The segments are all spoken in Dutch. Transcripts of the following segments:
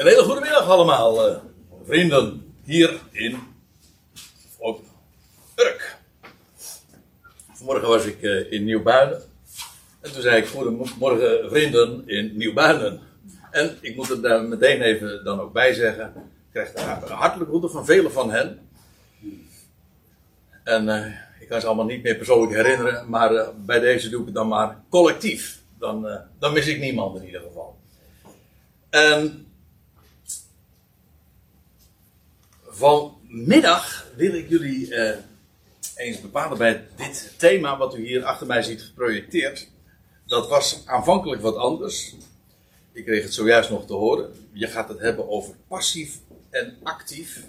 Een hele goede middag allemaal, eh, vrienden, hier in op Urk. Vanmorgen was ik eh, in Nieuwbuinen. En toen zei ik, goedemorgen vrienden in Nieuwbuinen. En ik moet er daar meteen even dan ook bij zeggen. Ik krijg een hartelijk groeten van velen van hen. En eh, ik kan ze allemaal niet meer persoonlijk herinneren. Maar bij deze doe ik het dan maar collectief. Dan, dan mis ik niemand in ieder geval. En vanmiddag wil ik jullie eh, eens bepalen bij dit thema wat u hier achter mij ziet geprojecteerd. Dat was aanvankelijk wat anders. Ik kreeg het zojuist nog te horen. Je gaat het hebben over passief en actief.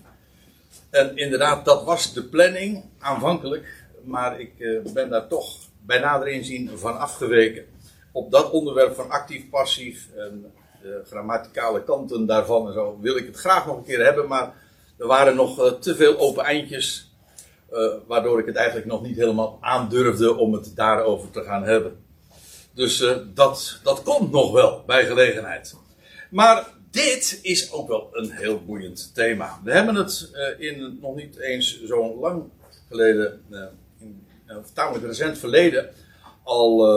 En inderdaad, dat was de planning aanvankelijk. Maar ik eh, ben daar toch bij nader inzien van afgeweken. Op dat onderwerp van actief-passief en de grammaticale kanten daarvan en zo wil ik het graag nog een keer hebben. Maar er waren nog eh, te veel open eindjes. eh, waardoor ik het eigenlijk nog niet helemaal aandurfde om het daarover te gaan hebben. Dus eh, dat, dat komt nog wel bij gelegenheid. Maar dit is ook wel een heel boeiend thema. We hebben het in nog niet eens zo lang geleden, in een tamelijk recent verleden, al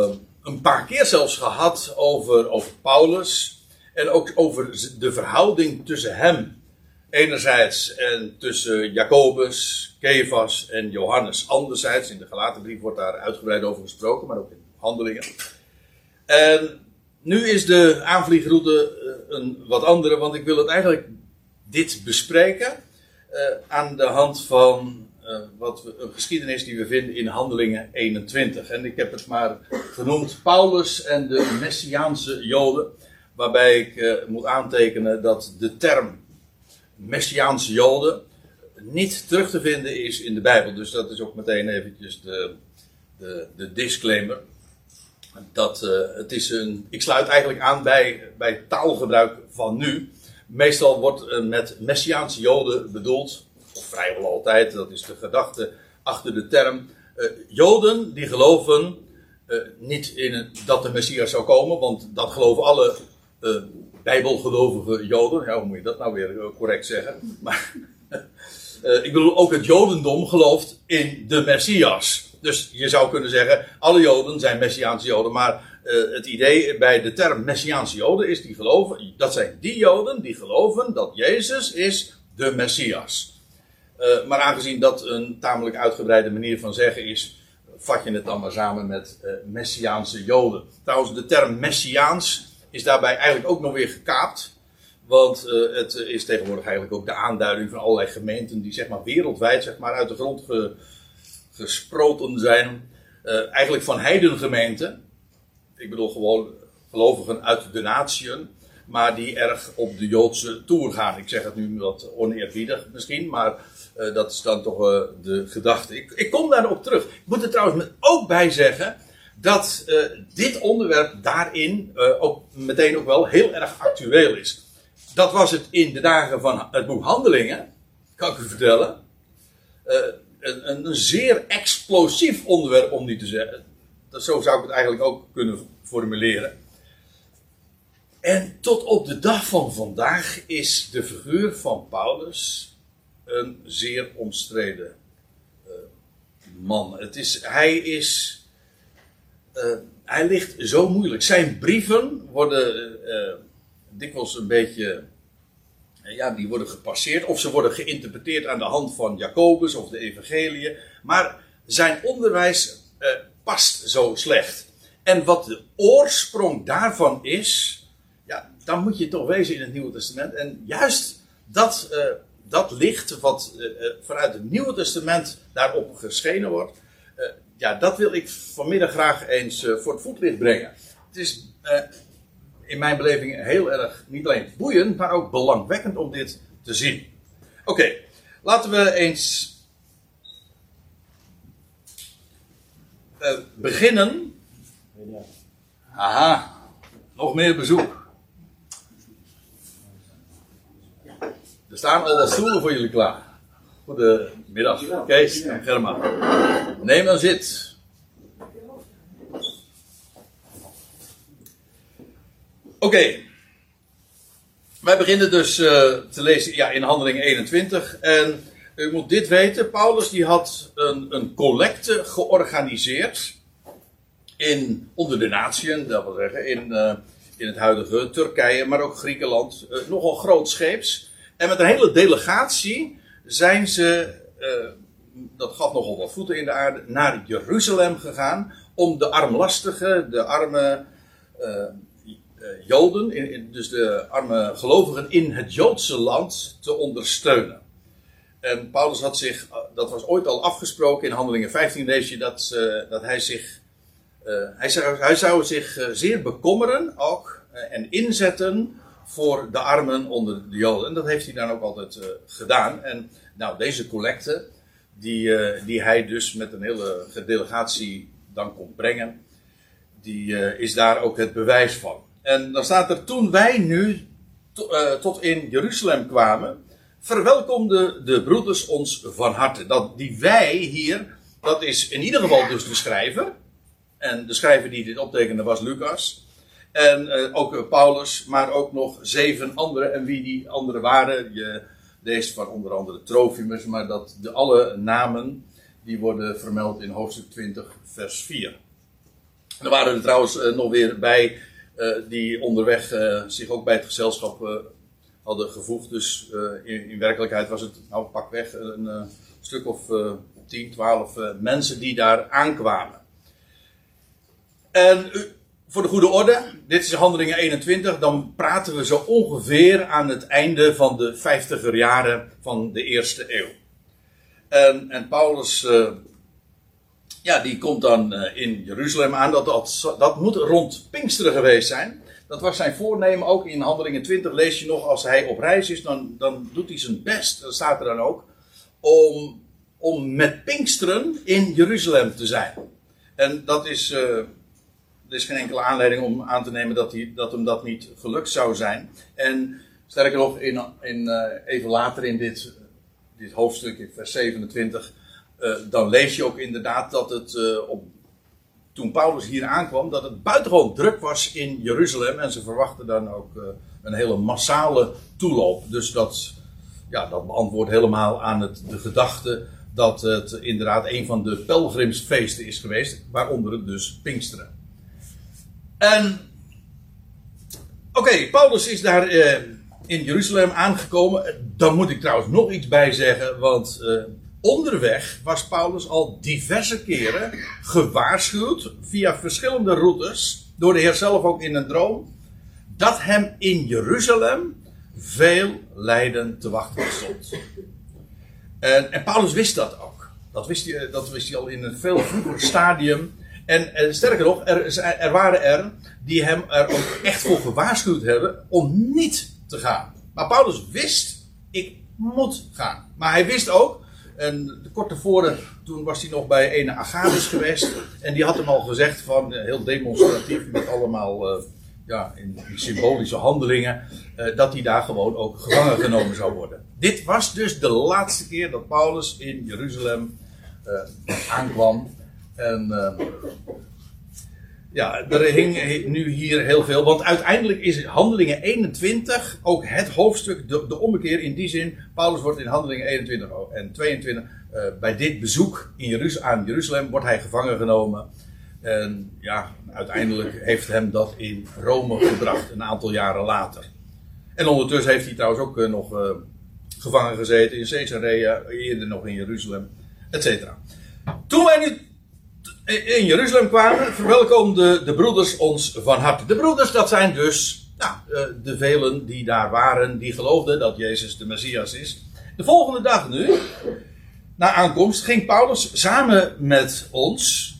een paar keer zelfs gehad over, over Paulus. En ook over de verhouding tussen hem enerzijds en tussen Jacobus, Kefas en Johannes anderzijds. In de gelaten brief wordt daar uitgebreid over gesproken, maar ook in handelingen. En nu is de aanvliegroute eh, een wat andere, want ik wil het eigenlijk dit bespreken eh, aan de hand van eh, wat we, een geschiedenis die we vinden in Handelingen 21. En ik heb het maar genoemd Paulus en de Messiaanse Joden, waarbij ik moet aantekenen dat de term Messiaanse Joden niet terug te vinden is in de Bijbel. Dus dat is ook meteen eventjes de, de, de disclaimer. Dat, eh, het is een, ik sluit eigenlijk aan bij, bij taalgebruik van nu. Meestal wordt eh, met Messiaanse Joden bedoeld, of vrijwel altijd, dat is de gedachte achter de term. eh, Joden die geloven niet in dat de Messias zou komen, want dat geloven alle bijbelgelovige Joden. Hoe moet je dat nou weer eh, correct zeggen? Maar eh, ik bedoel, ook het Jodendom gelooft in de Messias. Dus je zou kunnen zeggen, alle Joden zijn Messiaanse Joden. Maar eh, het idee bij de term Messiaanse Joden is die geloven, dat zijn die Joden die geloven dat Jezus is de Messias. Maar aangezien dat een tamelijk uitgebreide manier van zeggen is, vat je het dan maar samen met eh, Messiaanse Joden. Trouwens, de term Messiaans is daarbij eigenlijk ook nog weer gekaapt. Want eh, het is tegenwoordig eigenlijk ook de aanduiding van allerlei gemeenten die zeg maar wereldwijd zeg maar, uit de grond ge- gesproten zijn. Eh, eigenlijk van heidengemeenten. Ik bedoel gewoon gelovigen uit de natieën. Maar die erg op de Joodse toer gaan. Ik zeg het nu wat oneerbiedig misschien. Maar eh, dat is dan toch de gedachte. Ik, ik kom daarop terug. Ik moet er trouwens ook bij zeggen. Dat eh, dit onderwerp daarin eh, ook meteen ook wel heel erg actueel is. Dat was het in de dagen van het boek Handelingen. Kan ik u vertellen. Eh, een, een, zeer explosief onderwerp om niet te zeggen. Dat, zo zou ik het eigenlijk ook kunnen formuleren. En tot op de dag van vandaag is de figuur van Paulus een zeer omstreden man. Het is, hij is. Eh, hij ligt zo moeilijk. Zijn brieven worden eh, eh, dikwijls een beetje. ja, die worden gepasseerd. Of ze worden geïnterpreteerd aan de hand van Jacobus of de Evangeliën. Maar zijn onderwijs past zo slecht. En wat de oorsprong daarvan is. Ja, dan moet je toch wezen in het Nieuwe Testament. En juist dat, dat licht wat vanuit het Nieuwe Testament daarop geschenen wordt. Ja, dat wil ik vanmiddag graag eens eh, voor het voetlicht brengen. Het is eh, in mijn beleving heel erg niet alleen boeiend, maar ook belangwekkend om dit te zien. Oké, laten we eens eh, beginnen. Aha, nog meer bezoek. Er staan al wat stoelen voor jullie klaar. Goedemiddag, Kees en Germa. Neem dan zit. Oké. Wij beginnen dus uh, te lezen ja, in handeling 21. En u moet dit weten, Paulus die had een, een collecte georganiseerd in, onder de natieën, dat wil zeggen in, uh, in het huidige Turkije, maar ook Griekenland, uh, nogal grootscheeps. En met een hele delegatie zijn ze, dat gaf nogal wat voeten in de aarde, naar Jeruzalem gegaan om de armlastige, de arme Joden, in, dus de arme gelovigen in het Joodse land, te ondersteunen. En Paulus had zich, dat was ooit al afgesproken in Handelingen 15, lees je dat, dat hij zich, hij, zou, hij zou zich zeer bekommeren ook en inzetten voor de armen onder de Joden. En dat heeft hij dan ook altijd gedaan. En nou, deze collecte, die, die hij dus met een hele delegatie dan kon brengen, die is daar ook het bewijs van. En dan staat er, toen wij nu tot in Jeruzalem kwamen, verwelkomden de broeders ons van harte. Dat die wij hier, dat is in ieder geval dus de schrijver. En de schrijver die dit optekende was Lucas. En uh, ook uh, Paulus, maar ook nog zeven anderen. En wie die anderen waren, je leest van onder andere Trofimus, maar dat de alle namen, die worden vermeld in hoofdstuk 20, vers 4. er waren er trouwens uh, nog weer bij, die onderweg zich ook bij het gezelschap hadden gevoegd. Dus uh, in, in, werkelijkheid was het, nou pakweg, een, stuk of uh, 10, 12 uh, mensen die daar aankwamen. En voor de goede orde, dit is handelingen 21, dan praten we zo ongeveer aan het einde van de 50er jaren van de eerste eeuw. En, en Paulus, uh, ja, die komt dan uh, in Jeruzalem aan. Dat, dat, moet rond Pinksteren geweest zijn. Dat was zijn voornemen ook in Handelingen 20. Lees je nog, als hij op reis is, dan, dan doet hij zijn best. Dat staat er dan ook. Om, om met Pinksteren in Jeruzalem te zijn. En dat is. Uh, er is geen enkele aanleiding om aan te nemen dat, hij, dat hem dat niet gelukt zou zijn. En sterker nog, in, in, uh, even later in dit, dit hoofdstuk, in vers 27, uh, dan lees je ook inderdaad dat het uh, op toen Paulus hier aankwam, dat het buitengewoon druk was in Jeruzalem. En ze verwachten dan ook een hele massale toeloop. Dus dat, ja, dat beantwoordt helemaal aan het, de gedachte dat het inderdaad een van de pelgrimsfeesten is geweest. Waaronder het dus Pinksteren. En. Oké, Paulus is daar uh, in Jeruzalem aangekomen. Dan moet ik trouwens nog iets bij zeggen, want. Uh, Onderweg was Paulus al diverse keren gewaarschuwd via verschillende routes, door de Heer zelf ook in een droom, dat hem in Jeruzalem veel lijden te wachten stond. En, en Paulus wist dat ook. Dat wist, hij, dat wist hij al in een veel vroeger stadium. En, en sterker nog, er, er waren er die hem er ook echt voor gewaarschuwd hebben om niet te gaan. Maar Paulus wist, ik moet gaan. Maar hij wist ook, en kort tevoren, toen was hij nog bij ene Agabus geweest. En die had hem al gezegd van, eh, heel demonstratief, met allemaal uh, ja, in, symbolische handelingen, dat hij daar gewoon ook gevangen genomen zou worden. Dit was dus de laatste keer dat Paulus in Jeruzalem aankwam. En ja, er hing nu hier heel veel. Want uiteindelijk is Handelingen 21 ook het hoofdstuk, de, de ommekeer in die zin. Paulus wordt in Handelingen 21 en 22 uh, bij dit bezoek in aan Jeruzalem wordt hij gevangen genomen. En ja, uiteindelijk heeft hem dat in Rome gebracht, een aantal jaren later. En ondertussen heeft hij trouwens ook uh, nog uh, gevangen gezeten in Caesarea, eerder nog in Jeruzalem, et cetera. Toen wij nu in Jeruzalem kwamen, verwelkomden de broeders ons van harte. De broeders, dat zijn dus nou, eh, de velen die daar waren, die geloofden dat Jezus de Messias is. De volgende dag nu, na aankomst, ging Paulus samen met ons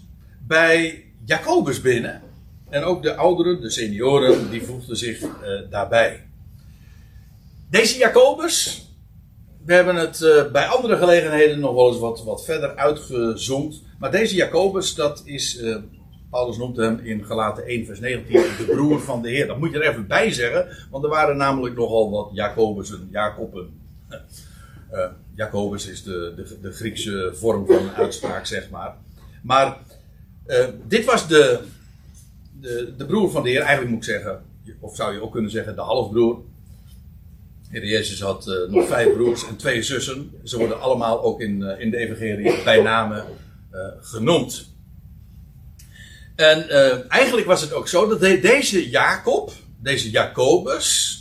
bij Jacobus binnen. En ook de ouderen, de senioren, die voegden zich uh, daarbij. Deze Jacobus, we hebben het uh, bij andere gelegenheden nog wel eens wat, wat verder uitgezoomd. Maar deze Jacobus, dat is, uh, Paulus noemt hem in Galaten 1 vers 19, de broer van de Heer. Dat moet je er even bij zeggen, want er waren namelijk nogal wat Jacobussen, Jacoben. Uh, Jacobus is de, de, de, Griekse vorm van uitspraak, zeg maar. Maar dit was de, de, de broer van de Heer, eigenlijk moet ik zeggen, of zou je ook kunnen zeggen de halfbroer. Heer Jezus had uh, nog vijf broers en twee zussen. Ze worden allemaal ook in, uh, in de evangelie bij name uh, genoemd. En eigenlijk was het ook zo dat de, deze Jacob, deze Jacobus,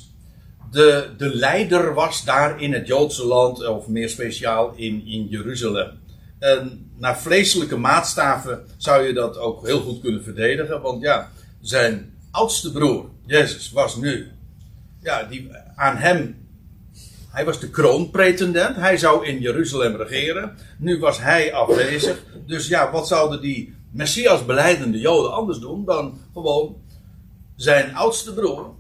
de, de leider was daar in het Joodse land, of meer speciaal in, in Jeruzalem. En naar vleeselijke maatstaven zou je dat ook heel goed kunnen verdedigen, want ja, zijn oudste broer, Jezus, was nu, ja, die, aan hem hij was de kroonpretendent. Hij zou in Jeruzalem regeren. Nu was hij afwezig. Dus ja, wat zouden die Messias beleidende Joden anders doen dan gewoon zijn oudste broer,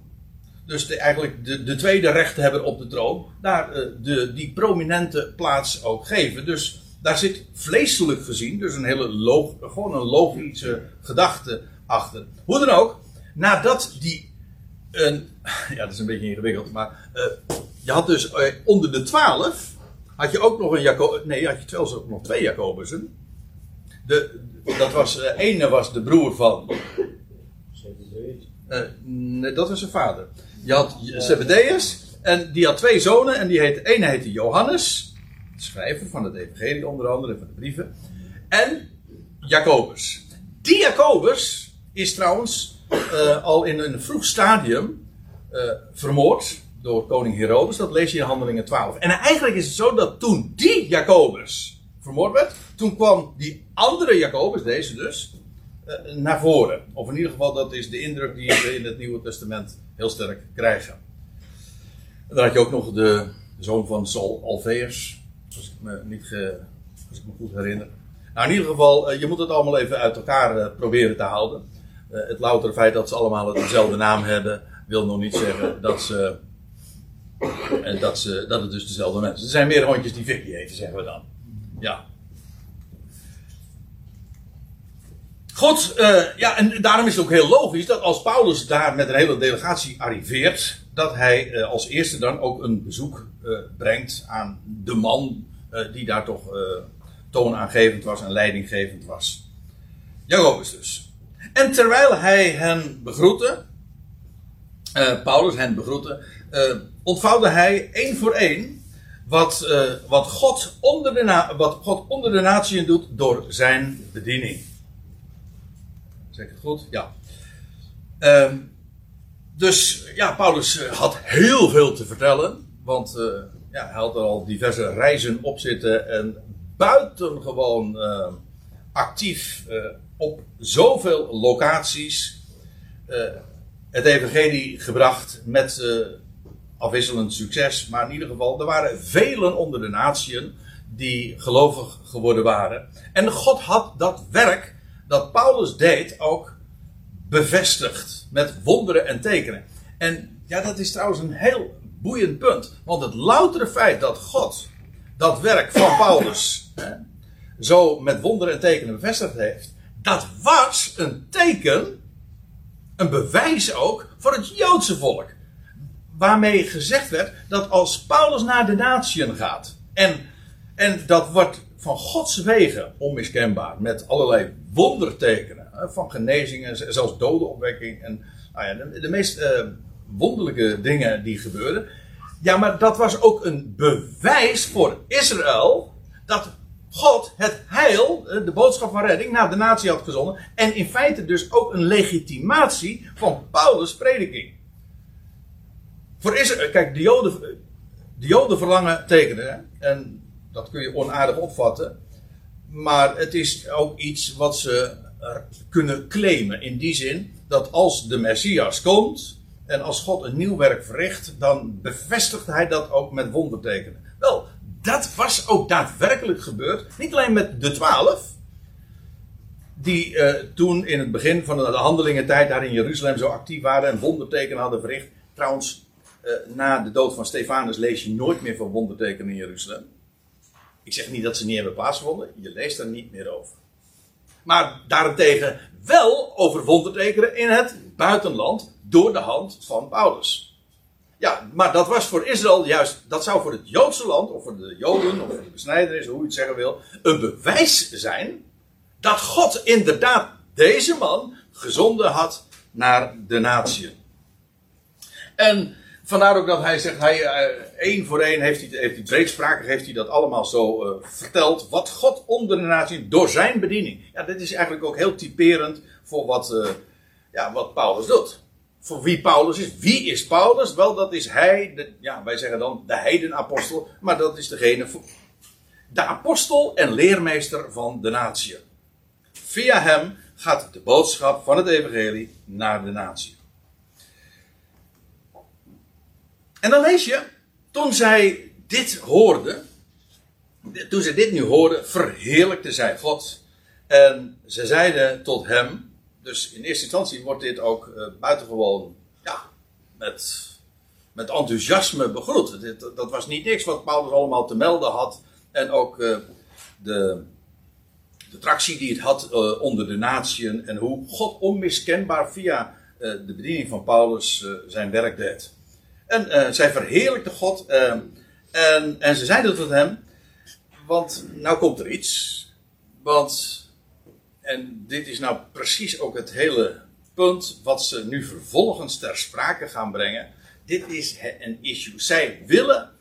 dus de, eigenlijk de, de tweede rechthebber op de troon, daar uh, de, die prominente plaats ook geven. Dus daar zit vleeselijk gezien, dus een hele log, gewoon een logische gedachte achter. Hoe dan ook, nadat die. Een, ja, dat is een beetje ingewikkeld, maar. Uh, je had dus uh, onder de twaalf. had je ook nog een Jacobus. Nee, had je zelfs ook nog twee Jacobussen. De, dat was. Uh, ene was de broer van. Uh, nee, dat was zijn vader. Je had Zebedeus. En die had twee zonen. En die heette, ene heette Johannes. De schrijver van het Evangelie onder andere. Van de brieven. En Jacobus. Die Jacobus is trouwens uh, al in een vroeg stadium uh, vermoord door koning Herodes. Dat lees je in Handelingen 12. En eigenlijk is het zo dat toen die Jacobus vermoord werd, toen kwam die andere Jacobus, deze dus, uh, naar voren. Of in ieder geval, dat is de indruk die we in het Nieuwe Testament heel sterk krijgen. En dan had je ook nog de zoon van Saul Alveus, als ik me, niet als ik me goed herinner. Nou, in ieder geval, uh, je moet het allemaal even uit elkaar uh, proberen te houden. het loutere feit dat ze allemaal dezelfde naam hebben, wil nog niet zeggen dat ze en dat, ze, dat het dus dezelfde mensen. Er zijn meer hondjes die Vicky eten, zeggen we dan. Ja. Goed, uh, ja, en daarom is het ook heel logisch dat als Paulus daar met een hele delegatie arriveert, dat hij uh, als eerste dan ook een bezoek uh, brengt aan de man die daar toch toonaangevend was en leidinggevend was. Jacobus dus. En terwijl hij hen begroette, Paulus hen begroette, ontvouwde hij één voor één wat, uh, wat, God onder de wat God onder de natieën doet door zijn bediening. Ik het goed? Ja. Uh, dus ja, Paulus eh, had heel veel te vertellen. Want uh, ja, hij had er al diverse reizen op zitten. En buitengewoon actief op zoveel locaties. het evangelie gebracht met afwisselend succes. Maar in ieder geval, er waren velen onder de natieën die gelovig geworden waren. En God had dat werk dat Paulus deed ook bevestigd met wonderen en tekenen. En ja, dat is trouwens een heel boeiend punt. Want het loutere feit dat God dat werk van Paulus hè, zo met wonderen en tekenen bevestigd heeft, dat was een teken, een bewijs ook voor het Joodse volk waarmee gezegd werd dat als Paulus naar de natieën gaat en, en dat wordt van Gods wegen onmiskenbaar met allerlei wondertekenen van genezingen, zelfs dodenopwekking en nou ja, de, meest uh, wonderlijke dingen die gebeuren. Ja, maar dat was ook een bewijs voor Israël dat God het heil, eh, de boodschap van redding, naar de natie had gezonden. En in feite dus ook een legitimatie van Paulus' prediking. Voor Israël, kijk, de Joden, de Joden verlangen tekenen. En dat kun je onaardig opvatten. Maar het is ook iets wat ze kunnen claimen. In die zin dat als de Messias komt. En als God een nieuw werk verricht. Dan bevestigt hij dat ook met wondertekenen. Wel, dat was ook daadwerkelijk gebeurd. Niet alleen met de twaalf. Die uh, toen in het begin van de handelingentijd daar in Jeruzalem zo actief waren en wondertekenen hadden verricht. Trouwens, na de dood van Stefanus lees je nooit meer van wondertekenen in Jeruzalem. Ik zeg niet dat ze niet hebben plaatsgevonden, je leest daar niet meer over. Maar daarentegen wel over wondertekenen in het buitenland door de hand van Paulus. Ja, maar dat was voor Israël juist, dat zou voor het Joodse land, of voor de Joden, of voor de besnijderis, hoe je het zeggen wil, een bewijs zijn dat God inderdaad deze man gezonden had naar de natie. En Vandaar ook dat hij zegt, hij, uh, één voor één heeft hij, heeft hij heeft hij dat allemaal zo uh, verteld. Wat God onder de natie door zijn bediening. Ja, dit is eigenlijk ook heel typerend voor wat, uh, ja, wat Paulus doet. Voor wie Paulus is. Wie is Paulus? Wel, dat is hij, de, ja, wij zeggen dan de heidenapostel, maar dat is degene, de apostel en leermeester van de natie. Via hem gaat de boodschap van het evangelie naar de natie. En dan lees je, toen zij dit hoorden, toen zij dit nu hoorden, verheerlijkte zij God. En ze zeiden tot hem, dus in eerste instantie wordt dit ook uh, buitengewoon, ja, met, met enthousiasme begroet. Dit, dat was niet niks wat Paulus allemaal te melden had. En ook uh, de, de tractie die het had uh, onder de natieën en hoe God onmiskenbaar via de bediening van Paulus zijn werk deed. En uh, zij verheerlijkte God. Uh, en, en ze zeiden tot hem: Want nou komt er iets. Want, en dit is nou precies ook het hele punt wat ze nu vervolgens ter sprake gaan brengen. Dit is een issue. Zij willen.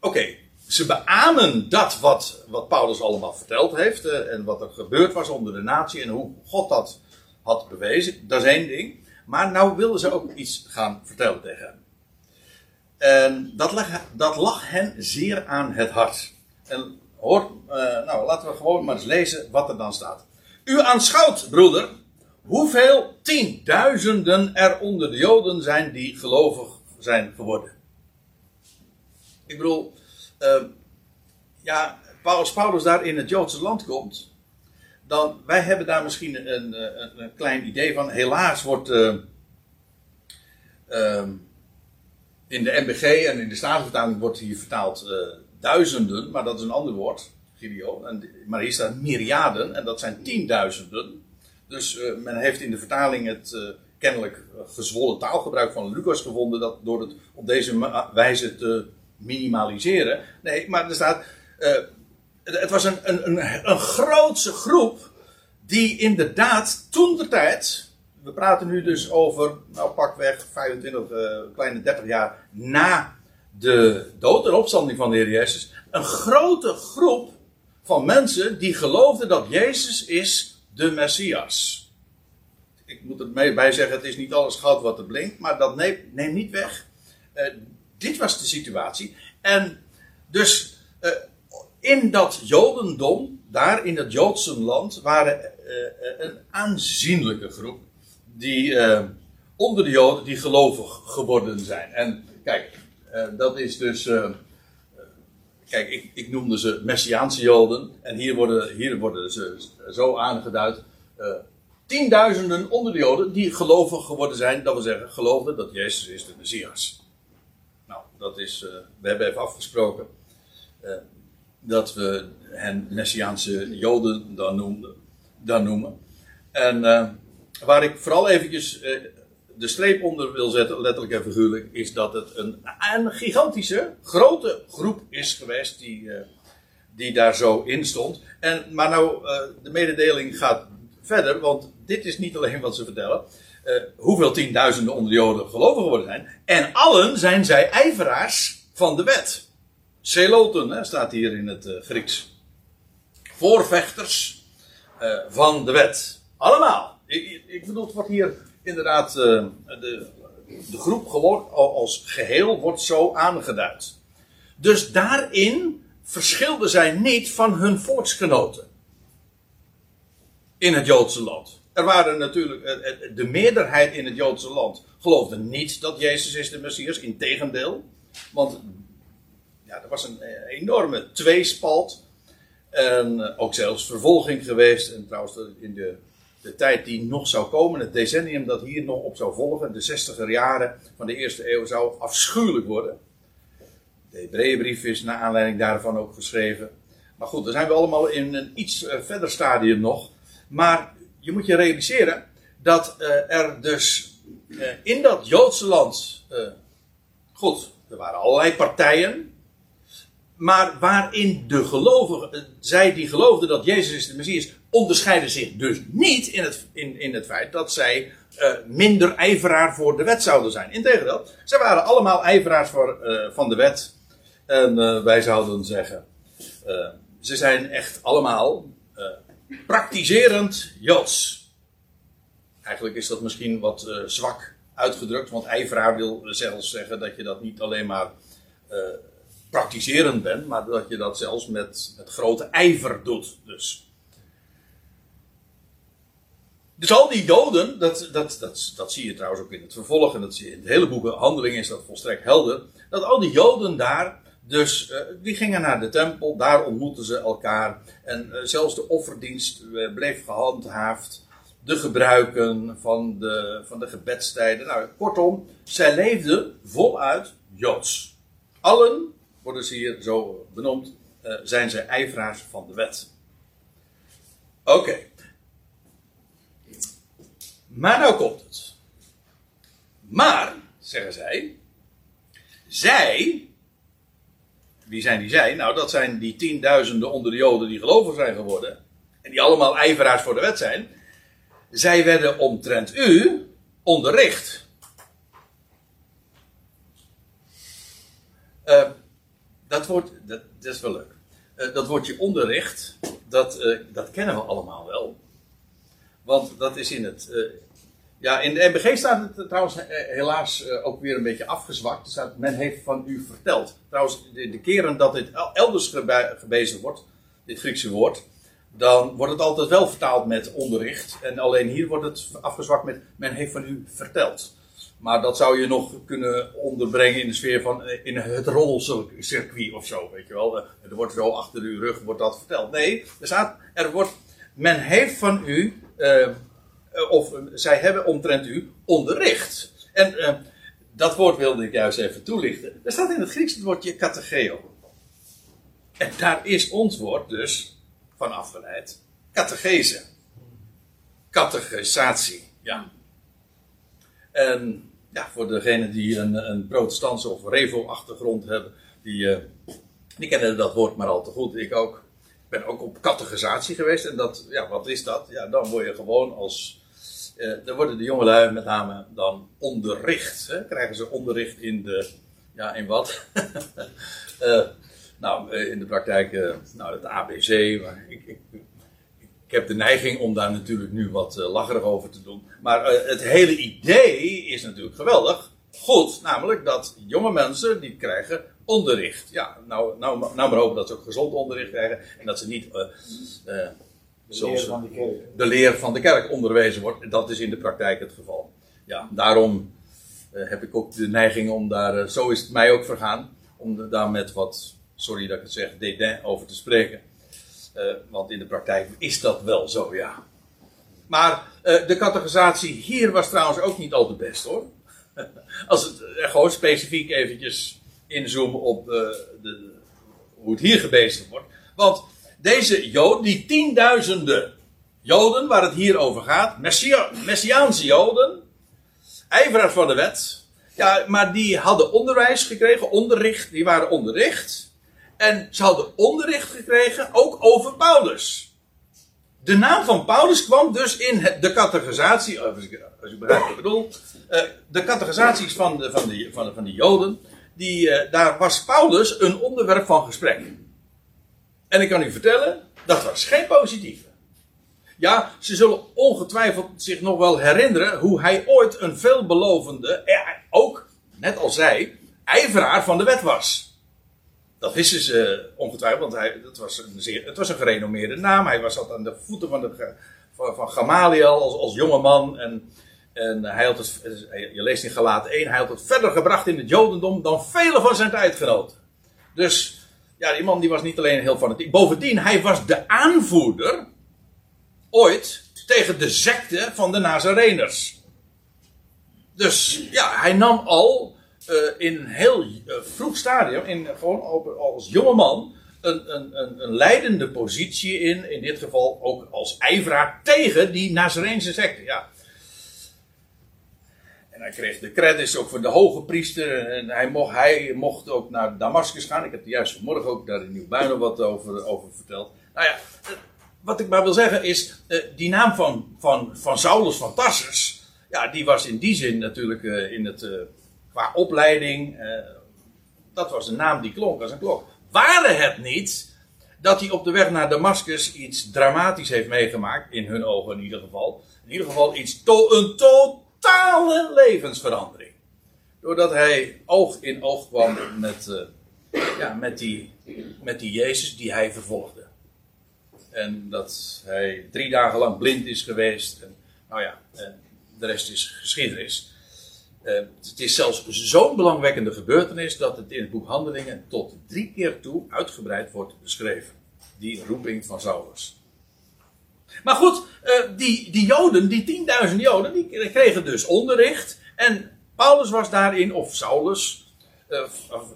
Oké, ze beamen dat wat, wat Paulus allemaal verteld heeft. Uh, en wat er gebeurd was onder de natie. En hoe God dat had bewezen. Dat is één ding. Maar nou wilden ze ook iets gaan vertellen tegen hem. En dat lag, dat lag hen zeer aan het hart. En hoor, uh, nou laten we gewoon maar eens lezen wat er dan staat. U aanschouwt, broeder, hoeveel tienduizenden er onder de Joden zijn die gelovig zijn geworden. Ik bedoel, uh, ja, als Paulus daar in het Joodse land komt, wij hebben daar misschien een, een, een klein idee van. Helaas wordt uh, uh, in de MBG en in de Statenvertaling wordt hier vertaald uh, duizenden, maar dat is een ander woord, Gideon. En, maar hier staat myriaden en dat zijn tienduizenden. Dus men heeft in de vertaling het kennelijk gezwollen taalgebruik van Lucas gevonden dat door het op deze wijze te minimaliseren. Nee, maar er staat het was een, een, een, een grootse groep die inderdaad toen de tijd, we praten nu dus over, nou pakweg 25, uh, kleine 30 jaar na de dood en opstanding van de Heer Jezus, een grote groep van mensen die geloofden dat Jezus is de Messias. Ik moet er mee bij zeggen, het is niet alles goud wat er blinkt, maar dat neemt, neemt niet weg. Uh, dit was de situatie. En dus uh, in dat Jodendom, daar in het Joodse land, waren uh, een aanzienlijke groep die uh, onder de Joden die gelovig geworden zijn. En kijk, uh, dat is dus. kijk, ik, ik, noemde ze Messiaanse Joden. En hier worden, hier worden ze zo aangeduid. tienduizenden onder de Joden die gelovig geworden zijn. Dat wil zeggen, geloofden dat Jezus is de Messias. Nou, dat is. we hebben even afgesproken dat we hen Messiaanse Joden dan, noemden, dan noemen. En uh, waar ik vooral eventjes uh, de streep onder wil zetten, letterlijk en figuurlijk, is dat het een, gigantische, grote groep is geweest die, uh, die daar zo in stond. En, maar nou, de mededeling gaat verder, want dit is niet alleen wat ze vertellen. hoeveel tienduizenden onder de Joden gelovig geworden zijn. En allen zijn zij ijveraars van de wet. Celoten hè, staat hier in het uh, Grieks. Voorvechters uh, van de wet. Allemaal. Ik, bedoel, het wordt hier inderdaad. Uh, de, de groep als geheel wordt zo aangeduid. Dus daarin verschilden zij niet van hun volksgenoten. In het Joodse land. Er waren natuurlijk. De meerderheid in het Joodse land geloofde niet dat Jezus is de Messias. Integendeel. Want ja, er was een eh, enorme tweespalt. En eh, ook zelfs vervolging geweest. En trouwens, in de, de tijd die nog zou komen, het decennium dat hier nog op zou volgen, de zestiger jaren van de eerste eeuw, zou afschuwelijk worden. De Hebreeënbrief is naar aanleiding daarvan ook geschreven. Maar goed, dan zijn we allemaal in een iets eh, verder stadium nog. Maar je moet je realiseren dat er dus in dat Joodse land. goed, er waren allerlei partijen maar waarin de gelovigen, eh, zij die geloofden dat Jezus is de Messias, onderscheiden zich dus niet in het, in, in het feit dat zij eh, minder ijveraar voor de wet zouden zijn. Integendeel, ze waren allemaal ijveraars voor, eh, van de wet. En wij zouden zeggen, ze zijn echt allemaal praktiserend Joods. Eigenlijk is dat misschien wat zwak uitgedrukt, want ijveraar wil zelfs zeggen dat je dat niet alleen maar praktiserend bent, maar dat je dat zelfs met, met grote ijver doet. Dus. Dus al die Joden, dat, dat, dat, dat zie je trouwens ook in het vervolg, en dat zie je in het hele boek Handelingen is dat volstrekt helder, dat al die Joden daar, dus eh, die gingen naar de tempel, daar ontmoetten ze elkaar, en eh, zelfs de offerdienst eh, bleef gehandhaafd, de gebruiken van de, van de gebedstijden. Nou, kortom, zij leefden voluit Joods. Allen, worden ze hier zo benoemd, eh, zijn zij ijveraars van de wet. Oké. Maar nou komt het. Maar, zeggen zij, zij, wie zijn die zij? Nou, dat zijn die tienduizenden onder de Joden die gelovig zijn geworden. En die allemaal ijveraars voor de wet zijn. Zij werden omtrent u onderricht. Eh, dat wordt, dat, is wel leuk. Eh, dat woordje onderricht, dat, eh, dat kennen we allemaal wel. Want dat is in het. eh, ja, in de MBG staat het trouwens helaas ook weer een beetje afgezwakt. Er staat, men heeft van u verteld. Trouwens, de, keren dat dit el- elders gebe- gebezen wordt, dit Griekse woord, dan wordt het altijd wel vertaald met onderricht. En alleen hier wordt het afgezwakt met men heeft van u verteld. Maar dat zou je nog kunnen onderbrengen in de sfeer van eh, in het rolcircuit of zo, weet je wel. Eh, Er wordt zo achter uw rug wordt dat verteld. Nee, er staat, er wordt, men heeft van u, eh, of zij hebben omtrent u onderricht. En dat woord wilde ik juist even toelichten. Er staat in het Grieks het woordje katecheo. En daar is ons woord dus van afgeleid. Catechese. Catechisatie, ja. En ja, voor degenen die een, een protestantse of revo-achtergrond hebben, die, eh, die kennen dat woord maar al te goed. Ik ook. Ik ben ook op catechisatie geweest. En dat, ja, wat is dat? Ja, dan word je gewoon als. eh, dan worden de jongelui met name dan onderricht. Hè? Krijgen ze onderricht in de. Ja, in wat? Eh, nou, in de praktijk, eh, nou, het ABC. Maar ik, ik heb de neiging om daar natuurlijk nu wat eh, lacherig over te doen. Maar eh, het hele idee is natuurlijk geweldig. Goed, namelijk dat jonge mensen die krijgen onderricht. Ja, nou, nou, nou maar hopen dat ze ook gezond onderricht krijgen. En dat ze niet eh, eh, zoals van de de leer van de kerk onderwezen wordt. Dat is in de praktijk het geval. Ja, daarom heb ik ook de neiging om daar, zo is het mij ook vergaan, om daar met wat, sorry dat ik het zeg, dédain over te spreken. Eh, want in de praktijk is dat wel zo, ja. Maar eh, de categorisatie hier was trouwens ook niet al te best hoor. Als het eh, gewoon specifiek eventjes inzoomen op de, hoe het hier gebezigd wordt. Want deze Joden, die tienduizenden Joden waar het hier over gaat, Messia, Messiaanse Joden, ijveraars van de wet, ja, maar die hadden onderwijs gekregen, onderricht, die waren onderricht. En ze hadden onderricht gekregen ook over Paulus. De naam van Paulus kwam dus in de categorisatie, als ik, als begrijp wat ik bedoel, eh, de categorisaties van de, van de, van de, van de Joden, die, eh, daar was Paulus een onderwerp van gesprek. En ik kan u vertellen, dat was geen positieve. Ja, ze zullen ongetwijfeld zich nog wel herinneren hoe hij ooit een veelbelovende, ja, ook, net als zij, ijveraar van de wet was. Dat wisten ze ongetwijfeld, want hij, dat was een zeer, het was een gerenommeerde naam. Hij was zat aan de voeten van, de, van, van Gamaliel als, als jonge man. En, en hij het, je leest in Galaten 1, hij had het verder gebracht in het Jodendom dan vele van zijn tijdgenoten. Dus ja, die man die was niet alleen heel fanatiek. Bovendien, hij was de aanvoerder ooit tegen de secte van de Nazareners. Dus ja, hij nam al eh, in een heel eh, vroeg stadium, in, gewoon als jonge man, een, een, een, een leidende positie in. In dit geval ook als ijveraar tegen die Nazareense secte. Ja. En hij kreeg de credits ook voor de hoge priester. En hij mocht, hij mocht ook naar Damascus gaan. Ik heb er juist vanmorgen ook daar in Nieuw nog wat over, over verteld. Nou ja, eh, wat ik maar wil zeggen is, die naam van, van, van Saulus van Tarsus, ja, die was in die zin natuurlijk in het, qua opleiding, uh, dat was een naam die klonk als een klok. Waren het niet dat hij op de weg naar Damascus iets dramatisch heeft meegemaakt, in hun ogen in ieder geval. In ieder geval iets, to een totale levensverandering. Doordat hij oog in oog kwam met, ja, met, die, met die Jezus die hij vervolgde. En dat hij drie dagen lang blind is geweest. En, nou ja, en de rest is geschiedenis. Uh, het is zelfs zo'n belangwekkende gebeurtenis dat het in het boek Handelingen tot drie keer toe uitgebreid wordt beschreven. Die roeping van Saulus. Maar goed, uh, die, die Joden, die 10.000 Joden, die kregen dus onderricht. En Paulus was daarin, of Saulus, uh,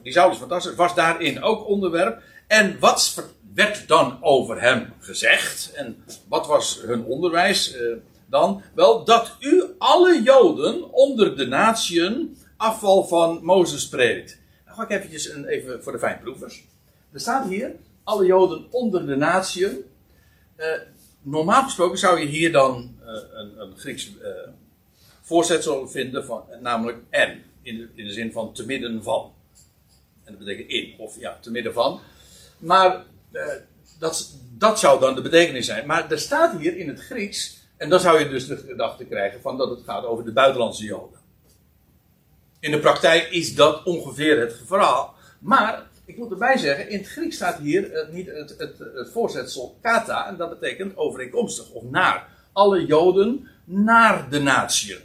die Saulus fantastisch, was daarin ook onderwerp. En wat werd dan over hem gezegd? En wat was hun onderwijs? Dan? Wel, dat u alle Joden onder de natieën afval van Mozes predikt. Nou ga ik eventjes een, even voor de fijnproevers. Er staat hier, alle Joden onder de natieën. Uh, normaal gesproken zou je hier dan uh, een, een, Grieks uh, voorzetsel vinden, van, namelijk en. In de, in de zin van te midden van. En dat betekent in, of ja, te midden van. Maar dat, dat zou dan de betekenis zijn. Maar er staat hier in het Grieks en dan zou je dus de gedachte krijgen van dat het gaat over de buitenlandse Joden. In de praktijk is dat ongeveer het verhaal. Maar, ik moet erbij zeggen, in het Grieks staat hier uh, niet het, het, het, voorzetsel kata, en dat betekent overeenkomstig of naar. Alle Joden naar de natieën.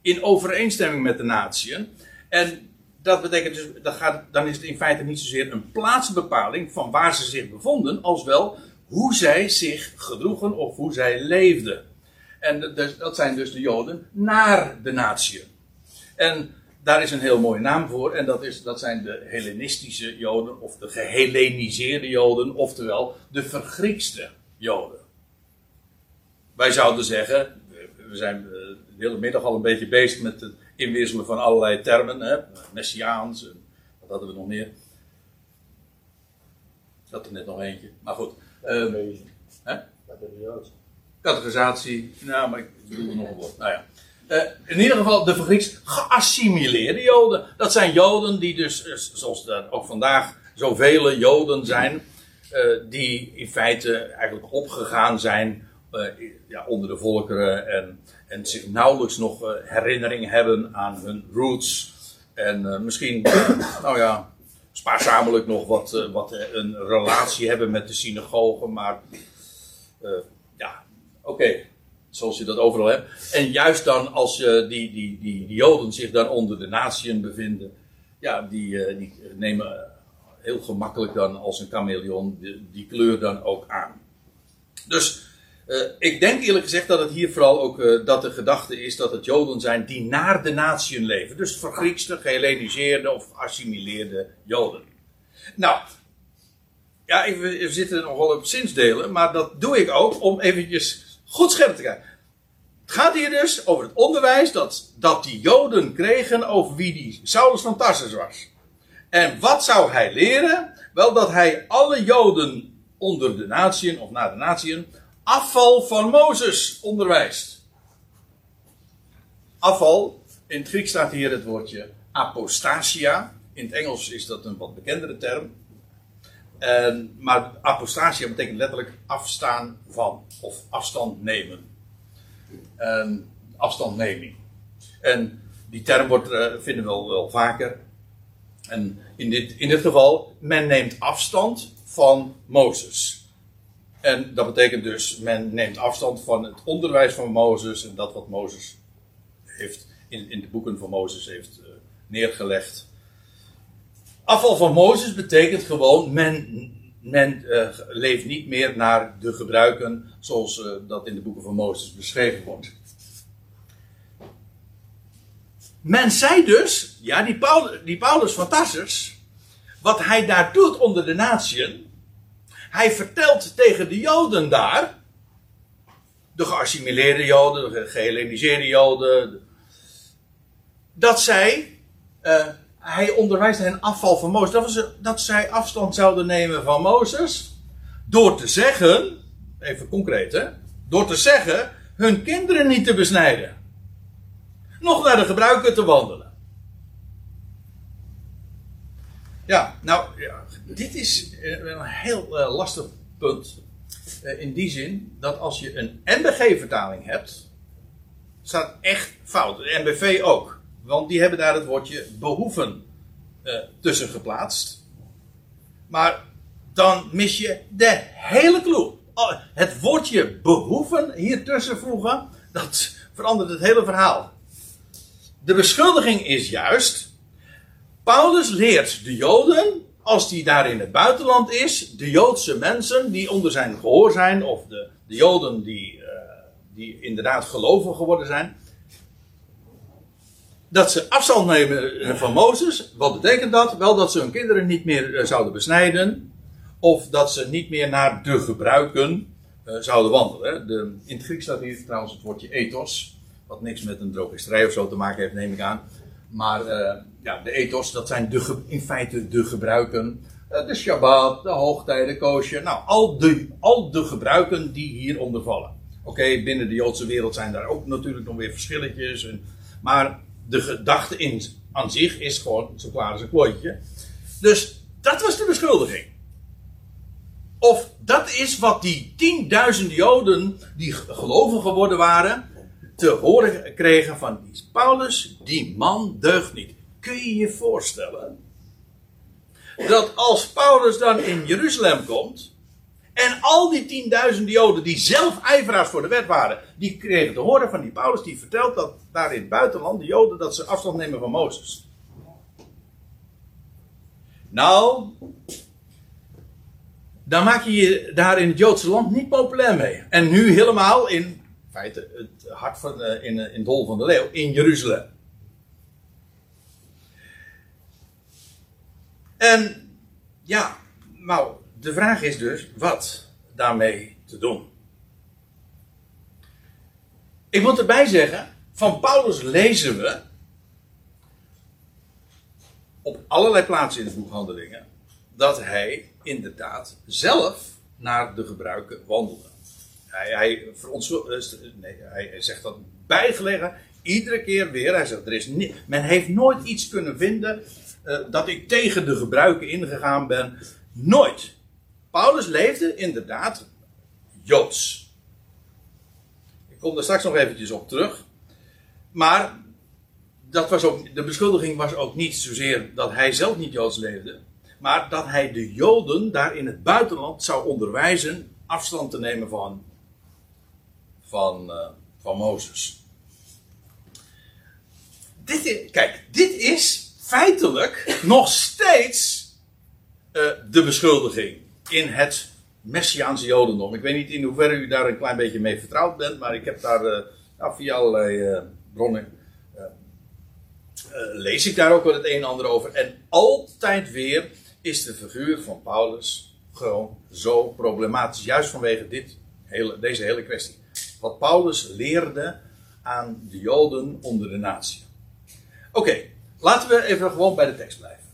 In overeenstemming met de natieën. En dat betekent dus, dat gaat, dan is het in feite niet zozeer een plaatsbepaling van waar ze zich bevonden, als wel hoe zij zich gedroegen of hoe zij leefden. En dus, dat zijn dus de Joden naar de natieën. En daar is een heel mooie naam voor. En dat, is, dat zijn de Hellenistische Joden. Of de gehelleniseerde Joden. Oftewel de vergriekste Joden. Wij zouden zeggen. We zijn de hele middag al een beetje bezig met het inwisselen van allerlei termen. Hè? Messiaans. En wat hadden we nog meer? Ik had er net nog eentje. Maar goed. Um, hè? Categorisatie. Nou, maar ik bedoel nog een woord. Nou ja. Uh, in ieder geval de vergrieks geassimileerde Joden. Dat zijn Joden die dus, eh, zoals er ook vandaag zoveel Joden zijn, uh, die in feite eigenlijk opgegaan zijn ja, onder de volkeren en, en zich nauwelijks nog herinnering hebben aan hun roots. En misschien, nou ja, spaarzamelijk nog wat, wat een relatie hebben met de synagogen, maar Oké, zoals je dat overal hebt. En juist dan als uh, die, die, die, Joden zich dan onder de natieën bevinden, ja, die, uh, die nemen heel gemakkelijk dan als een chameleon die, kleur dan ook aan. Dus ik denk eerlijk gezegd dat het hier vooral ook dat de gedachte is dat het Joden zijn die naar de natieën leven. Dus vergriekste, gehelleniseerde of assimileerde Joden. Nou, ja, we zitten nogal op zinsdelen, maar dat doe ik ook om eventjes goed scherp. Het gaat hier dus over het onderwijs dat, dat die Joden kregen over wie die Saulus van Tarsus was. En wat zou hij leren? Wel dat hij alle Joden onder de natieën, of naar de natieën, afval van Mozes onderwijst. Afval, in het Grieks staat hier het woordje apostasia. In het Engels is dat een wat bekendere term. En, maar apostasia betekent letterlijk afstaan van of afstand nemen. En, afstandneming. En die term wordt, uh, vinden we wel, wel vaker. En in dit, in dit geval, men neemt afstand van Mozes. En dat betekent dus, men neemt afstand van het onderwijs van Mozes en dat wat Mozes heeft in, in de boeken van Mozes heeft uh, neergelegd. Afval van Mozes betekent gewoon, men, men uh, leeft niet meer naar de gebruiken zoals uh, dat in de boeken van Mozes beschreven wordt. Men zei dus, ja, die Paulus, die Paulus van Tassers, wat hij daar doet onder de natieën, hij vertelt tegen de Joden daar, de geassimileerde Joden, de gehelleniseerde Joden, dat zij uh, hij onderwijst hen afval van Mozes. Dat, was, dat zij afstand zouden nemen van Mozes. Door te zeggen, even concreet hè, door te zeggen, hun kinderen niet te besnijden. nog naar de gebruiken te wandelen. Ja, nou, ja, dit is eh, een heel uh, lastig punt. Uh, in die zin dat als je een NBG-vertaling hebt, staat echt fout. De NBV ook. Want die hebben daar het woordje behoeven uh, tussen geplaatst. Maar dan mis je de hele clue. Oh, het woordje behoeven hier tussen voegen, dat verandert het hele verhaal. De beschuldiging is juist. Paulus leert de Joden, als die daar in het buitenland is, de Joodse mensen die onder zijn gehoor zijn, of de, de Joden die, uh, die inderdaad gelovig geworden zijn, dat ze afstand nemen van Mozes. Wat betekent dat? Wel dat ze hun kinderen niet meer uh, zouden besnijden, of dat ze niet meer naar de gebruiken uh, zouden wandelen. De, in het Grieks staat hier trouwens het woordje ethos. Wat niks met een drogisterij of zo te maken heeft, neem ik aan. Maar uh, ja, de ethos, dat zijn de, in feite de gebruiken. De Shabbat, de hoogtijden, koosje. Nou, al de, al de gebruiken die hieronder vallen. Oké, binnen de Joodse wereld zijn daar ook natuurlijk nog weer verschilletjes. En, maar de gedachte in, aan zich is gewoon zo klaar als een klooitje. Dus dat was de beschuldiging. Of dat is wat die tienduizenden Joden die gelovig geworden waren, te horen kregen van Paulus, die man deugt niet. Kun je je voorstellen dat als Paulus dan in Jeruzalem komt en al die tienduizenden Joden die zelf ijveraars voor de wet waren, die kregen te horen van die Paulus die vertelt dat daar in het buitenland de Joden dat ze afstand nemen van Mozes. Nou, dan maak je je daar in het Joodse land niet populair mee. En nu helemaal in feite het hart van, uh, in, in het hol van de leeuw, in Jeruzalem. En ja, nou, de vraag is dus wat daarmee te doen. Ik moet erbij zeggen, van Paulus lezen we op allerlei plaatsen in het boek Handelingen dat hij inderdaad zelf naar de gebruiken wandelde. Hij, hij, eh, nee, hij zegt dat bijgelegen iedere keer weer. Hij zegt, er is men heeft nooit iets kunnen vinden uh, dat ik tegen de gebruiken ingegaan ben. Nooit. Paulus leefde inderdaad Joods. Ik kom daar straks nog eventjes op terug. Maar dat was ook, de beschuldiging was ook niet zozeer dat hij zelf niet Joods leefde. Maar dat hij de Joden daar in het buitenland zou onderwijzen afstand te nemen van van, uh, van Mozes. Dit is, kijk, dit is feitelijk nog steeds uh, de beschuldiging in het Messiaanse Jodendom. Ik weet niet in hoeverre u daar een klein beetje mee vertrouwd bent, maar ik heb daar uh, nou, via allerlei bronnen. lees ik daar ook wel het een en ander over. En altijd weer is de figuur van Paulus gewoon zo problematisch. Juist vanwege dit hele, deze hele kwestie wat Paulus leerde aan de Joden onder de natie. Oké, laten we even gewoon bij de tekst blijven.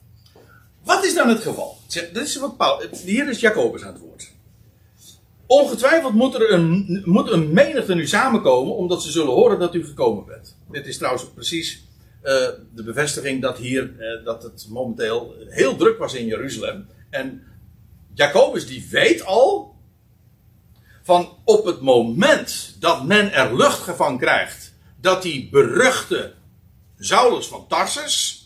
Wat is dan het geval? Dit is wat hier is Jacobus aan het woord. Ongetwijfeld moet er een, menigte nu samenkomen, omdat ze zullen horen dat u gekomen bent. Dit is trouwens precies uh, de bevestiging dat hier, uh, dat het momenteel heel druk was in Jeruzalem. En Jacobus die weet al van op het moment dat men er lucht van krijgt dat die beruchte Saulus van Tarsus,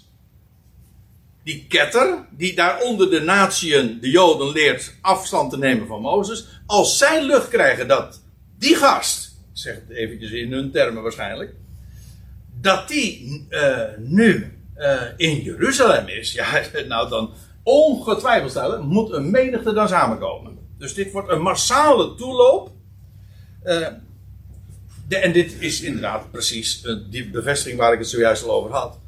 die ketter, die daar onder de natieën de Joden leert afstand te nemen van Mozes, als zij lucht krijgen dat die gast, zeg het eventjes in hun termen waarschijnlijk, dat die uh, nu uh, in Jeruzalem is, ja, nou dan ongetwijfeld stellen, moet een menigte dan samenkomen. Dus dit wordt een massale toeloop. Uh, de, en dit is inderdaad precies die bevestiging waar ik het zojuist al over had.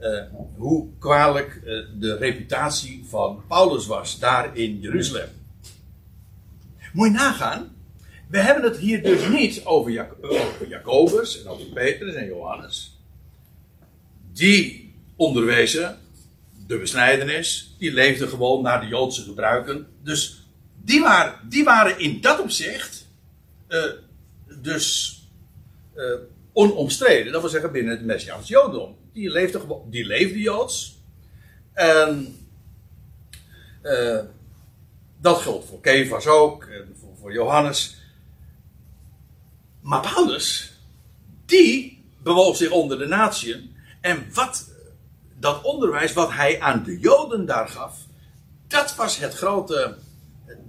Uh, hoe kwalijk de reputatie van Paulus was daar in Jeruzalem. Moet je nagaan. We hebben het hier dus niet over, Jak over Jacobus en over Petrus en Johannes. Die onderwezen de besnijdenis. Die leefden gewoon naar de Joodse gebruiken. Dus die waren, die waren in dat opzicht uh, dus onomstreden. Dat wil zeggen binnen het Messiaans Jodendom. Die leefde, die leefde Joods. En uh, dat geldt voor Kefas ook, voor, voor Johannes. Maar Paulus, die bewoog zich onder de natieën. En wat, dat onderwijs wat hij aan de Joden daar gaf, dat was het grote,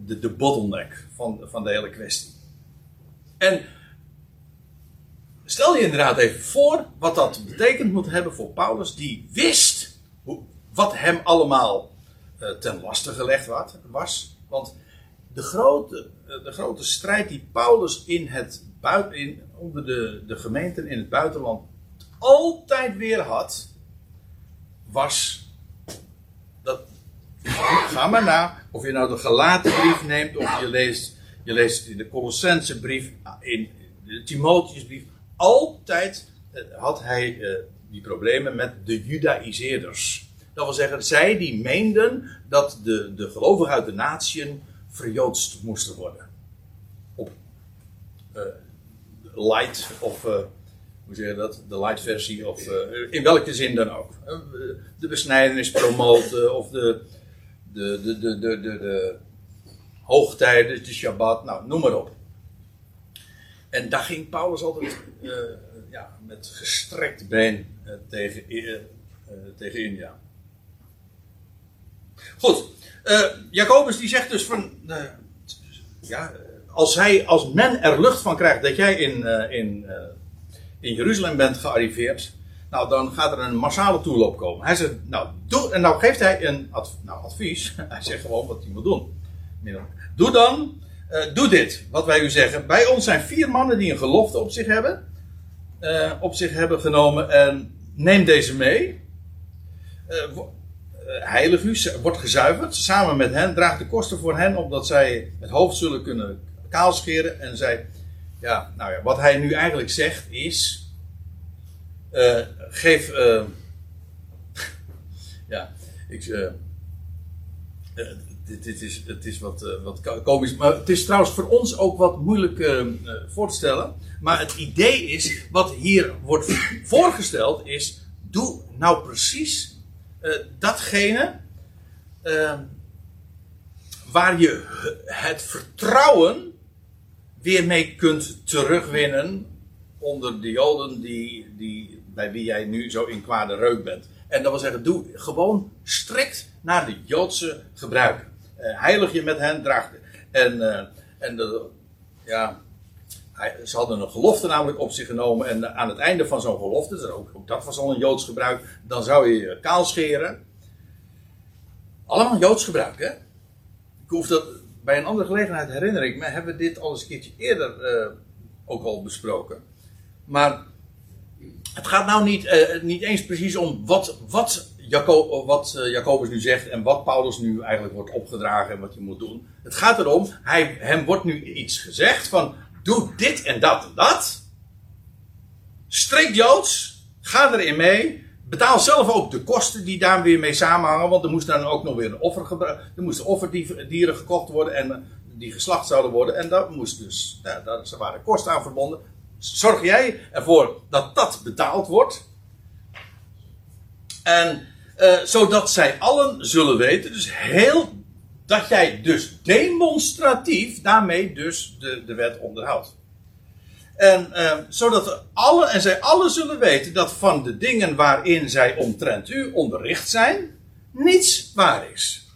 de, de bottleneck van, van de hele kwestie. En stel je inderdaad even voor wat dat betekend moet hebben voor Paulus, die wist hoe, wat hem allemaal uh, ten laste gelegd was. Want de grote, eh, de grote strijd die Paulus in het buiten, in, onder de, de gemeenten in het buitenland altijd weer had, was dat. Ga maar na, of je nou de gelaten brief neemt, of je leest, je leest in de Colossense brief, in de Timotheusbrief, altijd eh, had hij uh, die problemen met de Judaïseerders. Dat wil zeggen, zij die meenden dat de, de gelovigen uit de natieën verjoodst moesten worden. Op uh, light of, uh, hoe zeg je dat? De light versie of in welke zin dan ook. de besnijdenis promoten of de, de, de, de, de, de, de hoogtijden, de Shabbat, nou noem maar op. En daar ging Paulus altijd ja, met gestrekt been tegen, tegen India. Goed, Jacobus die zegt dus van, ja, als, hij, als men er lucht van krijgt dat jij in, in, in Jeruzalem bent gearriveerd, nou dan gaat er een massale toeloop komen. Hij zegt, nou, doe, en nou geeft hij een adv nou, advies, hij zegt gewoon wat hij moet doen. Doe dan, doe dit, wat wij u zeggen. Bij ons zijn vier mannen die een gelofte op zich hebben, op zich hebben genomen en neem deze mee. Eh, heilig u, wordt gezuiverd. Samen met hen, draagt de kosten voor hen, omdat zij het hoofd zullen kunnen kaalscheren. En zij, ja, nou ja, wat hij nu eigenlijk zegt is: uh, geef, uh, ja, ik, uh, dit, is, het is wat, wat komisch, maar het is trouwens voor ons ook wat moeilijk voor te stellen. Maar het idee is, wat hier wordt voorgesteld, is: doe nou precies uh, datgene uh, waar je het vertrouwen weer mee kunt terugwinnen onder de Joden die, die, bij wie jij nu zo in kwade reuk bent. En dat wil zeggen, doe gewoon strikt naar de Joodse gebruiken. Uh, heilig je met hen, draag. En, en de, ja, ze hadden een gelofte namelijk op zich genomen. En aan het einde van zo'n gelofte, dus ook, ook, dat was al een Joods gebruik, dan zou je je kaal scheren. Allemaal Joods gebruik, hè? Ik hoef dat bij een andere gelegenheid herinner ik me, hebben we dit al eens een keertje eerder uh, ook al besproken. Maar het gaat nou niet, niet eens precies om wat, wat, Jacob, wat uh, Jacobus nu zegt en wat Paulus nu eigenlijk wordt opgedragen en wat hij moet doen. Het gaat erom, hij, hem wordt nu iets gezegd van doe dit en dat en dat. Strikt Joods, ga erin mee. Betaal zelf ook de kosten die daar weer mee samenhangen. Want er moest dan ook nog weer een offer Er moesten offerdieren gekocht worden en eh, die geslacht zouden worden. En daar moest dus, daar waren kosten aan verbonden. Zorg jij ervoor dat dat betaald wordt. En uh, zodat zij allen zullen weten, dus heel dat jij dus demonstratief daarmee dus de, de wet onderhoudt. En uh, zodat alle, en zij alle zullen weten dat van de dingen waarin zij omtrent u onderricht zijn, niets waar is.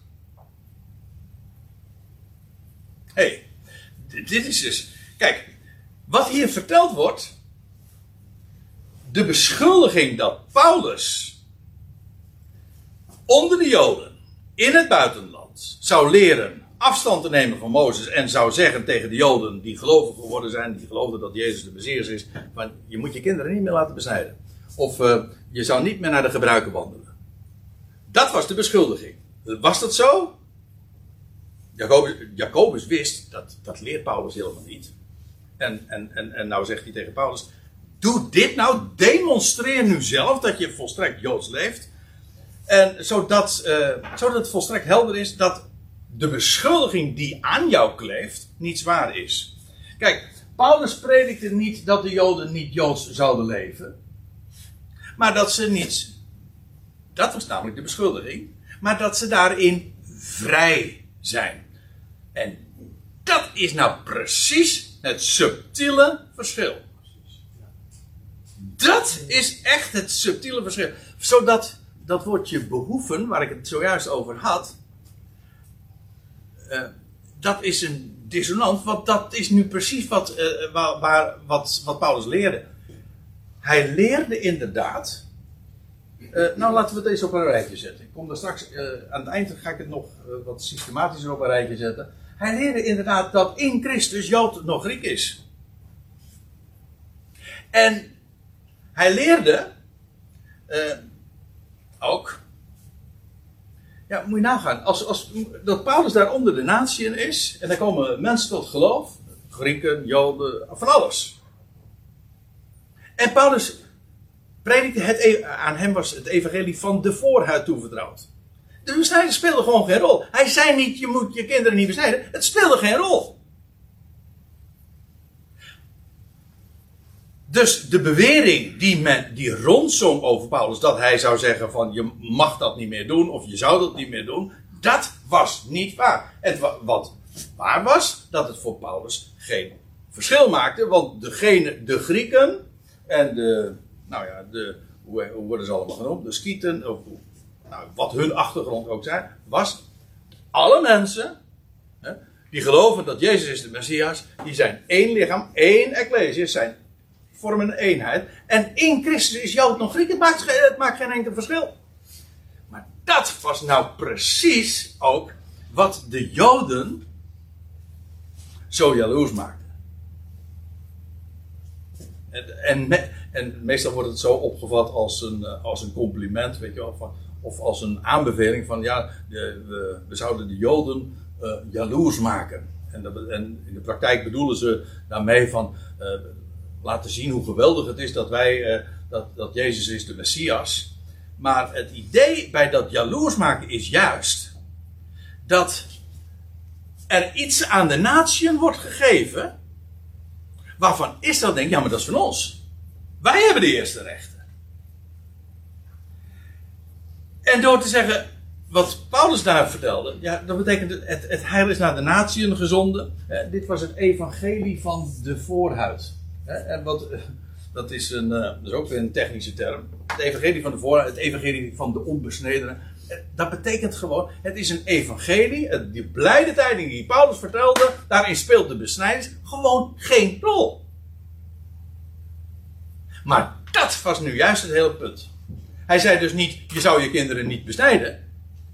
Hé, hey, dit is dus. Kijk, wat hier verteld wordt. De beschuldiging dat Paulus onder de Joden in het buitenland zou leren afstand te nemen van Mozes en zou zeggen tegen de Joden die gelovig geworden zijn, die geloofden dat Jezus de Messias is, van je moet je kinderen niet meer laten besnijden. Of uh, je zou niet meer naar de gebruiken wandelen. Dat was de beschuldiging. Was dat zo? Jacobus, Jacobus wist, dat, dat leert Paulus helemaal niet. En, en, en, en nou zegt hij tegen Paulus, doe dit nou, demonstreer nu zelf dat je volstrekt Joods leeft. En zodat, uh, zodat het volstrekt helder is dat de beschuldiging die aan jou kleeft niet waar is. Kijk, Paulus predikte niet dat de Joden niet Joods zouden leven. Maar dat ze niet. Dat was namelijk de beschuldiging. Maar dat ze daarin vrij zijn. En dat is nou precies het subtiele verschil. Dat is echt het subtiele verschil. Zodat dat woordje behoeven, waar ik het zojuist over had. Uh, dat is een dissonant, want dat is nu precies wat, uh, waar, waar, wat, wat Paulus leerde. Hij leerde inderdaad. Nou, laten we het eens op een rijtje zetten. Ik kom daar straks, aan het eind ga ik het nog wat systematischer op een rijtje zetten. Hij leerde inderdaad dat in Christus Jood nog Griek is. En hij leerde ook. Ja, moet je nagaan. Als, als, dat Paulus daar onder de natieën is. En daar komen mensen tot geloof. Grieken, Joden, van alles. En Paulus predikte het, e- aan hem was het evangelie van de voorhuid toevertrouwd. De besnijding speelde gewoon geen rol. Hij zei niet, je moet je kinderen niet besnijden. Het speelde geen rol. Dus de bewering die, men, die rondzong over Paulus, dat hij zou zeggen van je mag dat niet meer doen of je zou dat niet meer doen, dat was niet waar. En wat waar was, dat het voor Paulus geen verschil maakte, want degene, de Grieken en de, nou ja, de, hoe, worden ze allemaal genoemd, de Skieten, of nou, wat hun achtergrond ook zijn, was alle mensen hè, die geloven dat Jezus is de Messias, die zijn één lichaam, één ecclesia, zijn vormen een eenheid. En in Christus is Jood nog Griek. Het maakt, het maakt geen enkel verschil. Maar dat was nou precies ook wat de Joden zo jaloers maakte. En, en, meestal wordt het zo opgevat als een, eh, als een compliment, weet je wel, of als een aanbeveling van ja, de, we, zouden de Joden uh, jaloers maken. En, en, in de praktijk bedoelen ze daarmee van uh, laten zien hoe geweldig het is dat wij, uh, dat, dat Jezus is de Messias. Maar het idee bij dat jaloers maken is juist dat er iets aan de natieën wordt gegeven. Waarvan Israël denkt, ja maar dat is van ons. Wij hebben de eerste rechten. En door te zeggen, wat Paulus daar vertelde, ja, dat betekent het, het heil is naar de natieën gezonden. Eh, dit was het evangelie van de voorhuid. En wat, dat, is een, eh, dat is ook weer een technische term. Het evangelie van de voorraad, het evangelie van de onbesnedenen. Eh, dat betekent gewoon, het is een evangelie, die blijde tijding die Paulus vertelde, daarin speelt de besnijdenis gewoon geen rol. Maar dat was nu juist het hele punt. Hij zei dus niet, je zou je kinderen niet besnijden.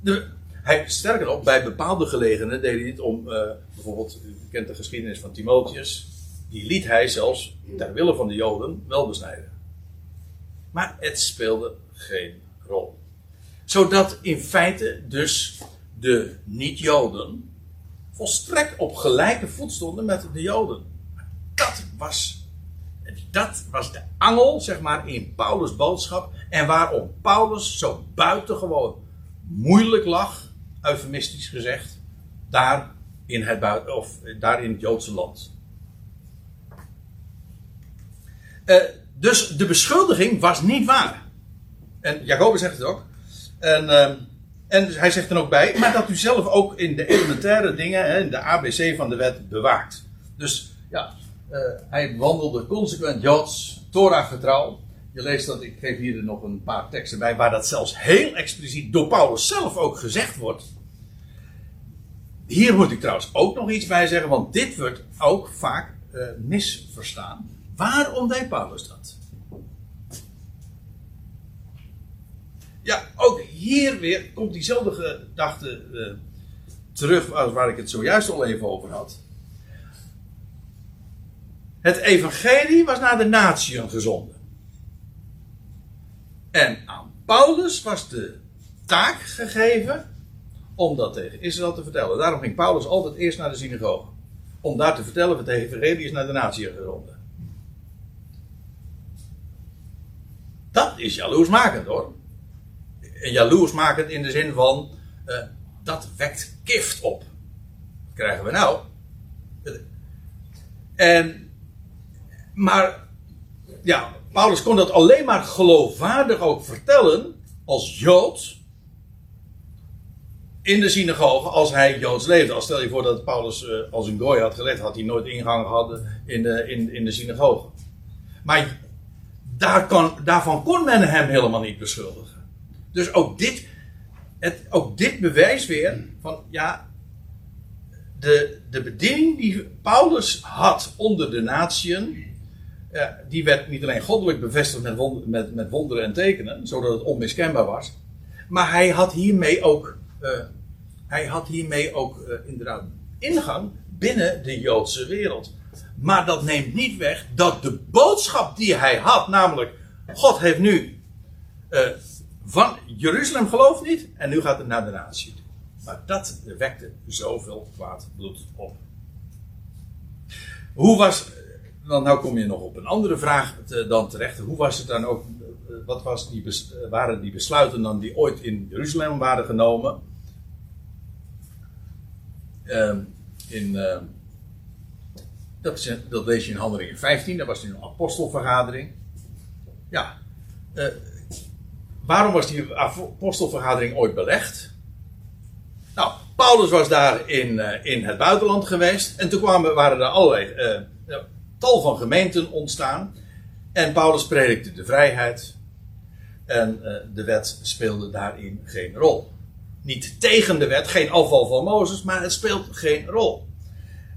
De, hij, sterker nog, bij bepaalde gelegenheden deed hij dit om, uh, bijvoorbeeld, u kent de geschiedenis van Timotheus die liet hij zelfs ter wille van de Joden wel besnijden. Maar het speelde geen rol. Zodat in feite dus de niet-Joden volstrekt op gelijke voet stonden met de Joden. Dat was, dat was de angel, zeg maar, in Paulus' boodschap. En waarom Paulus zo buitengewoon moeilijk lag, eufemistisch gezegd, daar in het, of daar in het Joodse land. Uh, dus de beschuldiging was niet waar. En Jacobus zegt het ook. En, uh, en hij zegt er ook bij, maar dat u zelf ook in de elementaire dingen, hè, in de ABC van de wet, bewaakt. Dus ja, uh, hij wandelde consequent Joods, Torah getrouw. Je leest dat, ik geef hier nog een paar teksten bij, waar dat zelfs heel expliciet door Paulus zelf ook gezegd wordt. Hier moet ik trouwens ook nog iets bij zeggen, want dit wordt ook vaak uh, misverstaan. Waarom deed Paulus dat? Ja, ook hier weer komt diezelfde gedachte uh, terug als waar ik het zojuist al even over had. Het evangelie was naar de natieën gezonden. En aan Paulus was de taak gegeven om dat tegen Israël te vertellen. Daarom ging Paulus altijd eerst naar de synagoge. Om daar te vertellen, het evangelie is naar de natieën gezonden. Dat is jaloersmakend hoor. En jaloersmakend in de zin van, uh, dat wekt gift op. Wat krijgen we nou? En maar ja, Paulus kon dat alleen maar geloofwaardig ook vertellen als Jood in de synagoge als hij Joods leefde. Als stel je voor dat Paulus uh, als een gooi had geleefd, had hij nooit ingang gehad in de, in, in de synagoge. Maar daar kan, daarvan kon men hem helemaal niet beschuldigen. Dus ook dit, het, ook dit bewijs weer van ja, de, de bediening die Paulus had onder de natieën, die werd niet alleen goddelijk bevestigd met, met, met wonderen en tekenen, zodat het onmiskenbaar was. Maar hij had hiermee ook, uh, hij had hiermee ook uh, inderdaad ingang binnen de Joodse wereld. Maar dat neemt niet weg dat de boodschap die hij had, namelijk God heeft nu uh, van Jeruzalem geloof niet en nu gaat het naar de natie. Maar dat wekte zoveel kwaad bloed op. Hoe was, dan nou kom je nog op een andere vraag te, dan terecht. Hoe was het dan ook, eh, wat was die, eh, waren die besluiten dan die ooit in Jeruzalem waren genomen? Uh, in, uh, dat, dat lees je in Handelingen 15, dat was een apostelvergadering. Ja, uh, waarom was die apostelvergadering ooit belegd? Nou, Paulus was daar in, uh, in het buitenland geweest. En toen kwamen, waren er allerlei uh, tal van gemeenten ontstaan. En Paulus predikte de vrijheid. En de wet speelde daarin geen rol. Niet tegen de wet, geen afval van Mozes, maar het speelt geen rol.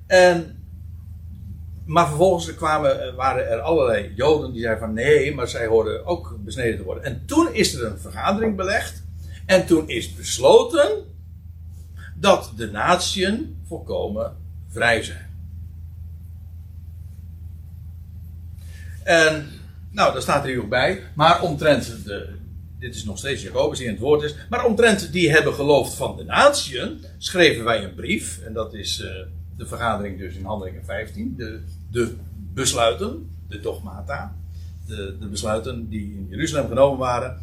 En maar vervolgens kwamen, waren er allerlei Joden die zeiden van nee, maar zij hoorden ook besneden te worden. En toen is er een vergadering belegd. En toen is besloten dat de natieën volkomen vrij zijn. En, nou, daar staat er hier ook bij. Maar omtrent de, dit is nog steeds Jacobus die in het woord is. Maar omtrent die hebben geloofd van de natieën, schreven wij een brief. En dat is uh, de vergadering dus in Handelingen 15. De, de besluiten, de dogmata. De, de besluiten die in Jeruzalem genomen waren.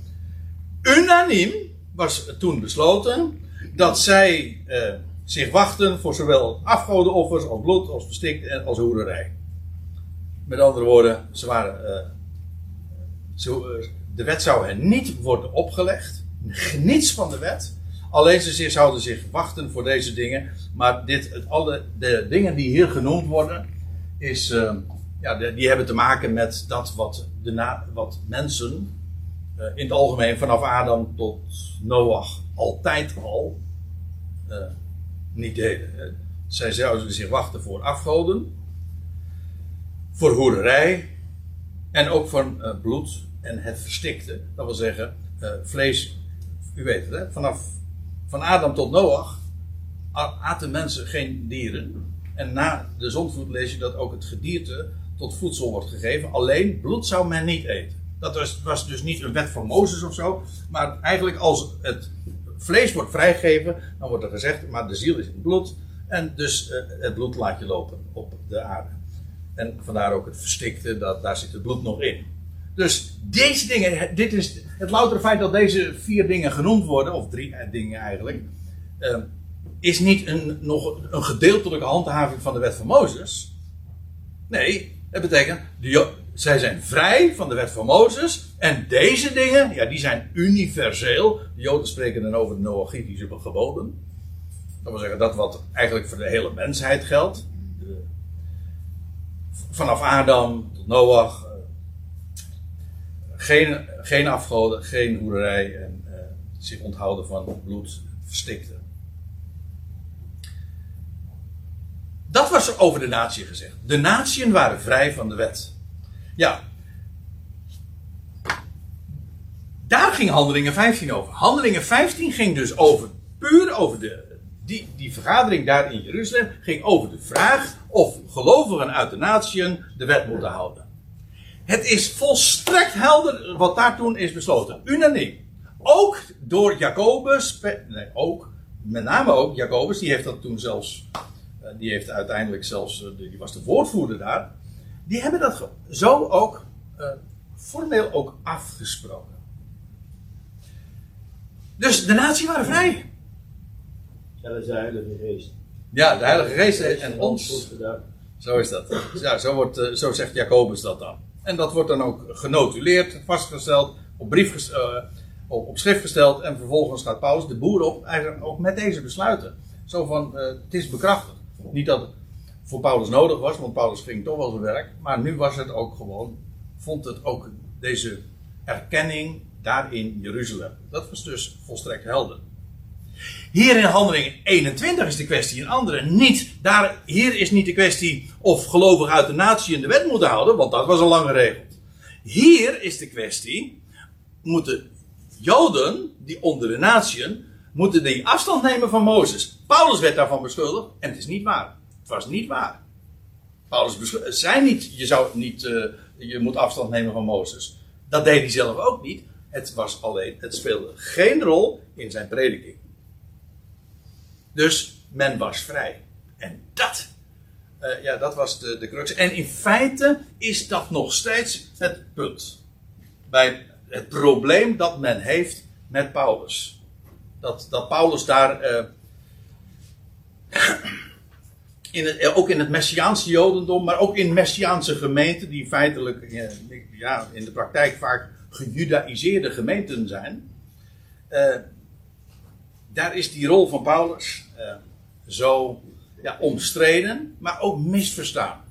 Unaniem was toen besloten dat zij uh, zich wachten voor zowel afgodenoffers als bloed, als verstikt en als hoererij. Met andere woorden, ze waren, uh, ze, de wet zou hen niet worden opgelegd. Niets van de wet. Alleen ze zouden zich wachten voor deze dingen. Maar dit, het, alle, de dingen die hier genoemd worden, is, uh, ja, die hebben te maken met dat wat, de na, wat mensen uh, in het algemeen vanaf Adam tot Noach altijd al uh, niet deden. Zij zouden zich wachten voor afgoden, voor hoererij en ook van bloed en het verstikte. Dat wil zeggen, vlees, u weet het, hè, vanaf van Adam tot Noach aten mensen geen dieren. En na de zondvloed lees je dat ook het gedierte tot voedsel wordt gegeven. Alleen bloed zou men niet eten. Dat was, was dus niet een wet van Mozes of zo. Maar eigenlijk als het vlees wordt vrijgegeven, dan wordt er gezegd, maar de ziel is in bloed. En dus uh, het bloed laat je lopen op de aarde. En vandaar ook het verstikte, dat, daar zit het bloed nog in. Dus deze dingen, dit is het loutere feit dat deze vier dingen genoemd worden, of drie dingen eigenlijk, uh, is niet een, nog een gedeeltelijke handhaving van de wet van Mozes. Nee, het betekent, de, zij zijn vrij van de wet van Mozes. En deze dingen, ja, die zijn universeel. De Joden spreken dan over de Noachitische geboden. Dat wil zeggen, dat wat eigenlijk voor de hele mensheid geldt. Vanaf Adam tot Noach. Uh, geen, geen afgoden, geen hoerij en uh, zich onthouden van bloed, verstikte. Dat was er over de natie gezegd. De natieën waren vrij van de wet. Ja. Daar ging Handelingen 15 over. Handelingen 15 ging dus over, puur over de, die, die vergadering daar in Jeruzalem, ging over de vraag of gelovigen uit de natieën de wet moeten houden. Het is volstrekt helder wat daar toen is besloten. Unaniem. Ook door Jacobus, nee, ook, met name ook Jacobus, die heeft dat toen zelfs die heeft uiteindelijk zelfs, eh, die was de woordvoerder daar. Die hebben dat zo ook uh, formeel ook afgesproken. Dus de natie waren vrij. Is de Heilige Geest. Ja, de Heilige Geest en ons. Zo is dat. Ja, zo, wordt, eh, zo zegt Jacobus dat dan. En dat wordt dan ook genotuleerd, vastgesteld, op, brief, uh, op, op schrift gesteld. En vervolgens gaat Paulus de boer op, eigenlijk ook met deze besluiten. Zo van, uh, het is bekrachtigd. Niet dat het voor Paulus nodig was, want Paulus ging toch wel zijn werk. Maar nu was het ook gewoon, vond het ook deze erkenning daar in Jeruzalem. Dat was dus volstrekt helder. Hier in handelingen 21 is de kwestie een andere. Niet, daar, hier is niet de kwestie of gelovigen uit de natie in de wet moeten houden, want dat was al lang geregeld. Hier is de kwestie, moeten Joden, die onder de natieën, moeten die afstand nemen van Mozes. Paulus werd daarvan beschuldigd en het is niet waar. Het was niet waar. Paulus zei niet, je, zou niet, uh, je moet afstand nemen van Mozes. Dat deed hij zelf ook niet. Het was alleen, het speelde geen rol in zijn prediking. Dus men was vrij. En dat, uh, ja, dat was de, de crux. En in feite is dat nog steeds het punt. Bij het probleem dat men heeft met Paulus. Dat, dat Paulus daar. Uh, in eh, ook in het Messiaanse Jodendom, maar ook in Messiaanse gemeenten, die feitelijk ja, in de praktijk vaak gejudaïseerde gemeenten zijn. Uh, daar is die rol van Paulus zo ja, omstreden, maar ook misverstaan.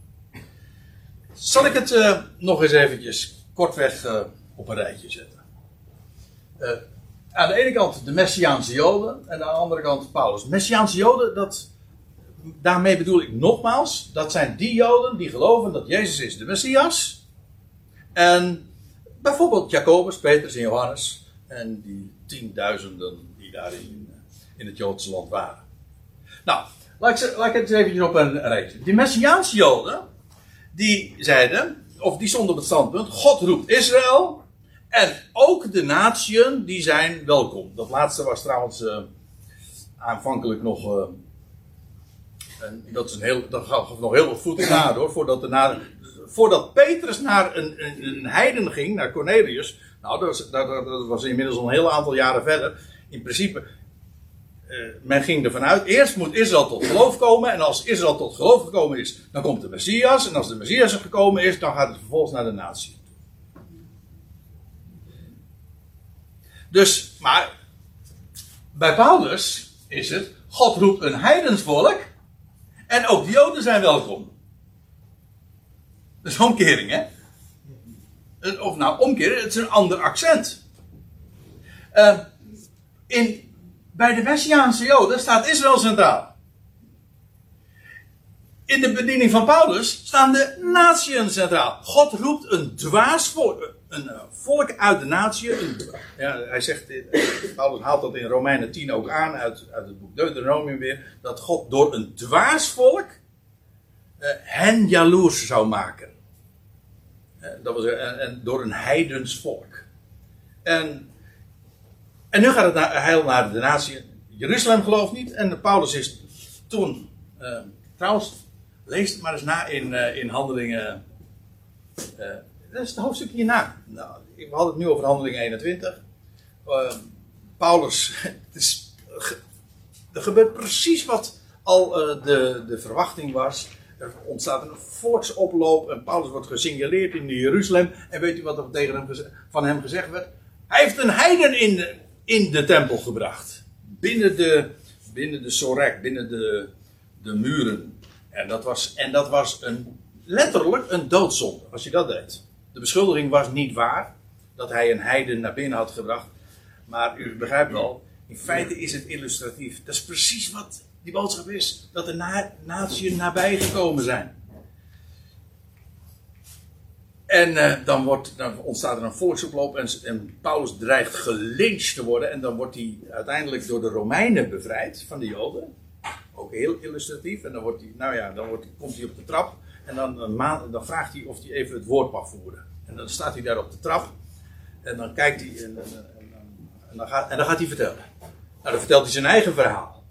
Zal ik het nog eens eventjes kortweg op een rijtje zetten? Aan de ene kant de Messiaanse Joden en aan de andere kant Paulus. Messiaanse Joden, dat, daarmee bedoel ik nogmaals, dat zijn die Joden die geloven dat Jezus is de Messias. En bijvoorbeeld Jacobus, Petrus en Johannes en die tienduizenden die daarin in het Joodse land waren. Nou, laat ik, het eventjes op een rijtje. Die Messiaanse Joden, die zeiden, of die stonden op het standpunt, God roept Israël en ook de natieën, die zijn welkom. Dat laatste was trouwens uh, aanvankelijk nog, uh, en dat, is een heel, dat gaf nog heel wat voet na hoor, voordat, de na, voordat Petrus naar een, een, een, heiden ging, naar Cornelius, nou dat was, dat, dat was inmiddels al een heel aantal jaren verder. In principe, uh, men ging ervan uit, eerst moet Israël tot geloof komen. En als Israël tot geloof gekomen is, dan komt de Messias. En als de Messias er gekomen is, dan gaat het vervolgens naar de natie. Dus, maar bij Paulus is het, God roept een heidensvolk. En ook de Joden zijn welkom. Dat is omkering, hè? Of nou, omkeren, het is een ander accent. Uh, in bij de Messiaanse Joden staat Israël centraal. In de bediening van Paulus staan de natieën centraal. God roept een dwaas volk, een eh, volk uit de natie. Ja, hij zegt, eh, Paulus haalt dat in Romeinen 10 ook aan, uit, uit het boek Deuteronomium weer, dat God door een dwaas volk uh, hen jaloers zou maken. Dat was, en, door een heidens volk. En en nu gaat het naar, heil naar de natie. Jeruzalem gelooft niet. En Paulus is toen. Trouwens, lees het maar eens na in, in handelingen. Dat is het hoofdstuk hierna. Nou, we hadden het nu over handelingen 21. Paulus. Het is, er gebeurt precies wat al de, de verwachting was. Er ontstaat een volksoploop en Paulus wordt gesignaleerd in Jeruzalem. En weet u wat er tegen hem, van hem gezegd werd? Hij heeft een heiden in, de, in de tempel gebracht. Binnen de, binnen de sorek, binnen de, de muren. En dat, was, en dat was een, letterlijk een doodzonde, als je dat deed. De beschuldiging was niet waar, dat hij een heiden naar binnen had gebracht. Maar u begrijpt wel, in feite is het illustratief. Dat is precies wat die boodschap is. Dat de na nabij gekomen zijn. En uh, dan, wordt, ontstaat er een volksoploop en, en, Paulus dreigt gelyncht te worden. En dan wordt hij uiteindelijk door de Romeinen bevrijd van de Joden. Ook heel illustratief. En dan, wordt hij, nou ja, dan wordt komt hij op de trap. En dan, dan vraagt hij of hij even het woord mag voeren. En dan staat hij daar op de trap. En dan kijkt hij en, en, en dan, gaat, en dan gaat hij vertellen. Nou, dan vertelt hij zijn eigen verhaal.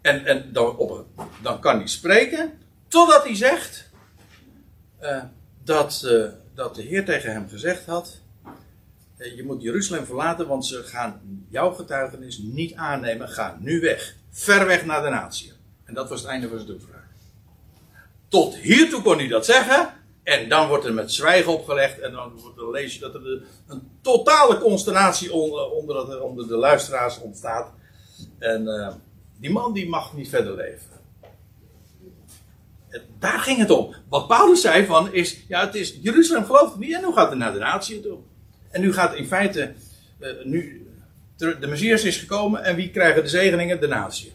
En, en dan, op, dan kan hij spreken totdat hij zegt. Uh, dat, uh, dat de Heer tegen hem gezegd had: uh, Je moet Jeruzalem verlaten, want ze gaan jouw getuigenis niet aannemen. Ga nu weg. Ver weg naar de natie. En dat was het einde van zijn toespraak. Tot hiertoe kon hij dat zeggen. En dan wordt er met zwijgen opgelegd. En dan, lees je dat er een totale consternatie onder, onder, onder de luisteraars ontstaat. En uh, die man die mag niet verder leven. Daar ging het om. Wat Paulus zei van is, ja het is, Jeruzalem gelooft niet en nu gaat het naar de natie toe. En nu gaat in feite, uh, nu, de Messias is gekomen en wie krijgen de zegeningen? De natie.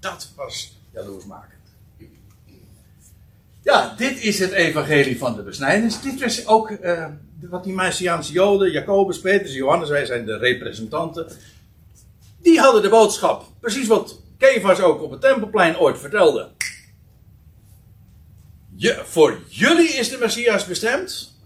Dat was jaloersmakend. Ja, dit is het evangelie van de besnijdenis. Dit was ook uh, wat die Messiaanse Joden, Jacobus, Petrus, Johannes, wij zijn de representanten. Die hadden de boodschap. Precies wat Kefas ook op het Tempelplein ooit vertelde. Je, voor jullie is de Messias bestemd.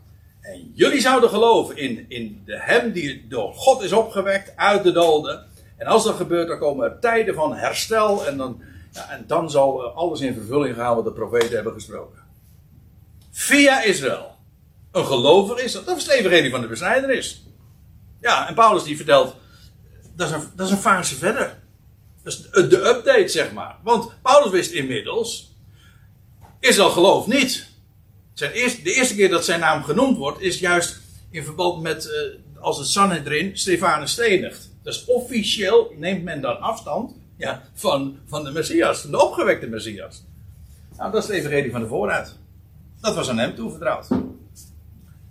En jullie zouden geloven in, in de hem die door God is opgewekt uit de doden. En als dat gebeurt, dan komen er tijden van herstel. En dan, ja, en dan zal alles in vervulling gaan wat de profeten hebben gesproken. Via Israël. Een gelovig is dat. Dat is van de besnijdenis. Ja, en Paulus die vertelt. Dat is een, dat is een fase verder. Dat is de update, zeg maar. Want Paulus wist inmiddels. Israël gelooft niet. Zijn de eerste keer dat zijn naam genoemd wordt, is juist in verband met. Uh, als het Sanhedrin Stefanus stenigt. Dus officieel neemt men dan afstand ja, van, van de Messias, van de opgewekte Messias. Nou, dat is het evangelie van de vooruit. Dat was aan hem toevertrouwd.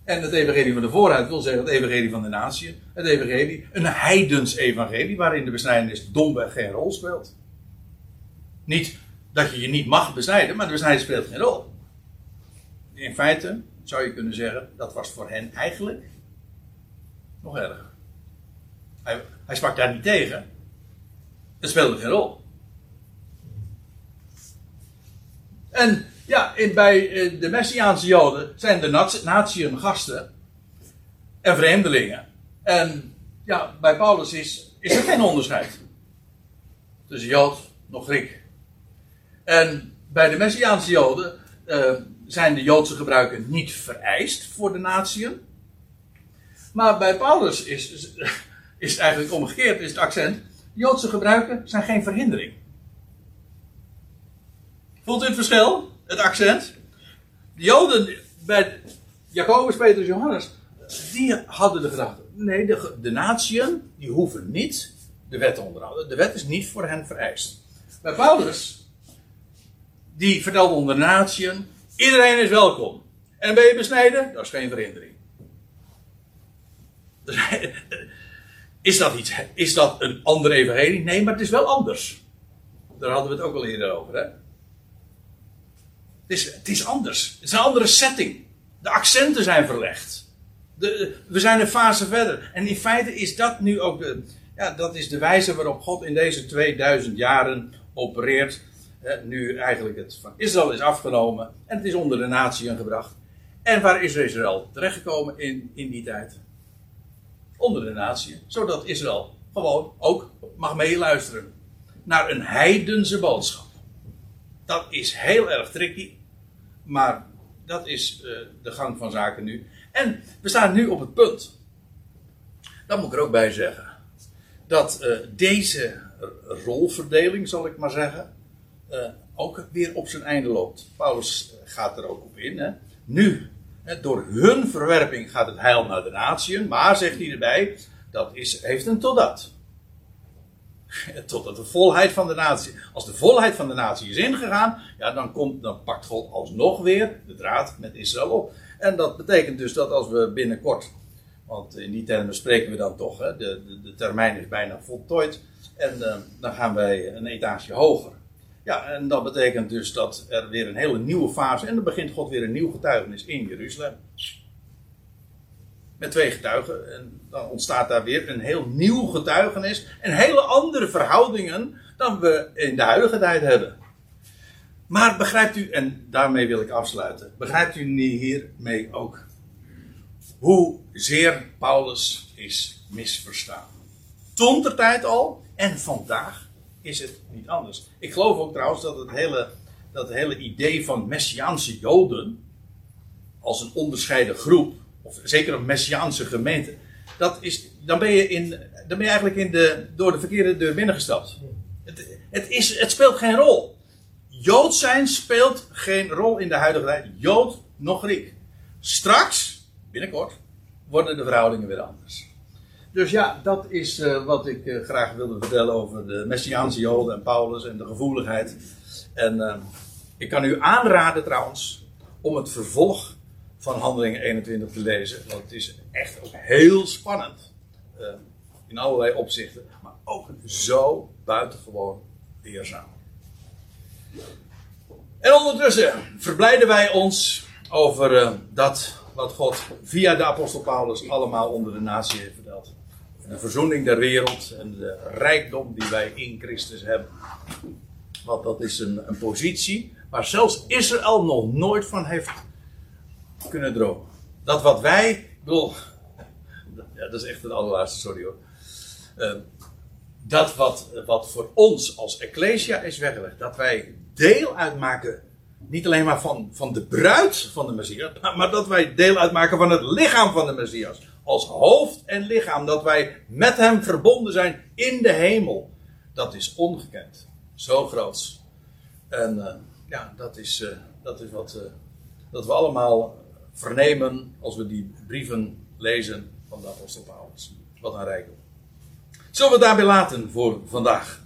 En het evangelie van de vooruit wil zeggen het evangelie van de natie. Het evangelie, een heidens evangelie, waarin de besnijdenis domweg geen rol speelt. Niet dat je je niet mag besnijden, maar de besnijdenis speelt geen rol. In feite zou je kunnen zeggen, dat was voor hen eigenlijk nog erger. Hij, hij sprak daar niet tegen. Het speelde geen rol. En ja, in, bij eh, de Messiaanse Joden zijn de natieën gasten en vreemdelingen. En ja, bij Paulus is, is er geen onderscheid tussen Jood nog Griek. En bij de Messiaanse Joden uh, zijn de Joodse gebruiken niet vereist voor de natieën. Maar bij Paulus is, is, is eigenlijk omgekeerd, is het accent. Joodse gebruiken zijn geen verhindering. Voelt u het verschil? Het accent? De Joden bij Jacobus, Petrus, Johannes, die hadden de gedachte: nee, de, de natieën, die hoeven niet de wet te onderhouden. De wet is niet voor hen vereist. Bij Paulus, die vertelde onder de natieën: iedereen is welkom. En ben je besneden? Dat is geen verhindering. Is dat, iets, is dat een andere evangelie? Nee, maar het is wel anders. Daar hadden we het ook al eerder over. Hè? Het, is, het is anders. Het is een andere setting. De accenten zijn verlegd. De, we zijn een fase verder. En in feite is dat nu ook de, ja, dat is de wijze waarop God in deze 2000 jaren opereert. nu eigenlijk het van Israël is afgenomen en het is onder de natieën gebracht. En waar is Israël terechtgekomen in, in die tijd? Onder de natie, zodat Israël gewoon ook mag meeluisteren naar een heidense boodschap. Dat is heel erg tricky, maar dat is uh, de gang van zaken nu. En we staan nu op het punt, dat moet ik er ook bij zeggen, dat uh, deze rolverdeling, zal ik maar zeggen, uh, ook weer op zijn einde loopt. Paulus gaat er ook op in. Hè. Nu door hun verwerping gaat het heil naar de natieën. Maar, zegt hij erbij, dat is, heeft een totdat. Totdat de volheid van de natie. Als de volheid van de natie is ingegaan, ja, dan, komt, dan pakt God alsnog weer de draad met Israël op. En dat betekent dus dat als we binnenkort, want in die termen spreken we dan toch, hè, de, de, de termijn is bijna voltooid. En uh, dan gaan wij een etage hoger. Ja, en dat betekent dus dat er weer een hele nieuwe fase. En dan begint God weer een nieuw getuigenis in Jeruzalem. Met twee getuigen. En dan ontstaat daar weer een heel nieuw getuigenis. En hele andere verhoudingen dan we in de huidige tijd hebben. Maar begrijpt u, en daarmee wil ik afsluiten. Begrijpt u hiermee ook hoe zeer Paulus is misverstaan? Toen ter tijd al en vandaag is het niet anders. Ik geloof ook trouwens dat het hele, dat hele idee van Messiaanse Joden, als een onderscheiden groep, of zeker een Messiaanse gemeente, dat is, dan, ben je in, dan ben je eigenlijk in de, door de verkeerde deur binnengestapt. Het, het, is, het speelt geen rol. Jood zijn speelt geen rol in de huidige tijd. Jood nog Griek. Straks, binnenkort, worden de verhoudingen weer anders. Dus ja, dat is uh, wat ik uh, graag wilde vertellen over de Messiaanse Joden en Paulus en de gevoeligheid. En uh, ik kan u aanraden trouwens om het vervolg van Handelingen 21 te lezen. Want het is echt ook heel spannend. in allerlei opzichten. Maar ook zo buitengewoon leerzaam. En ondertussen verblijden wij ons over dat wat God via de apostel Paulus allemaal onder de natie heeft. De verzoening der wereld en de rijkdom die wij in Christus hebben. Want dat is een, een positie waar zelfs Israël nog nooit van heeft kunnen dromen. Dat wat wij, bedoel, ja, dat is echt het allerlaatste, sorry hoor. Uh, dat wat, wat voor ons als Ecclesia is weggelegd, dat wij deel uitmaken niet alleen maar van, van de bruid van de Messias, maar dat wij deel uitmaken van het lichaam van de Messias. Als hoofd en lichaam, dat wij met hem verbonden zijn in de hemel. Dat is ongekend. Zo groot. En uh, ja, dat is, uh, dat is wat uh, dat we allemaal vernemen als we die brieven lezen van de apostel Paulus. Wat een rijkdom. Zullen we daarbij laten voor vandaag?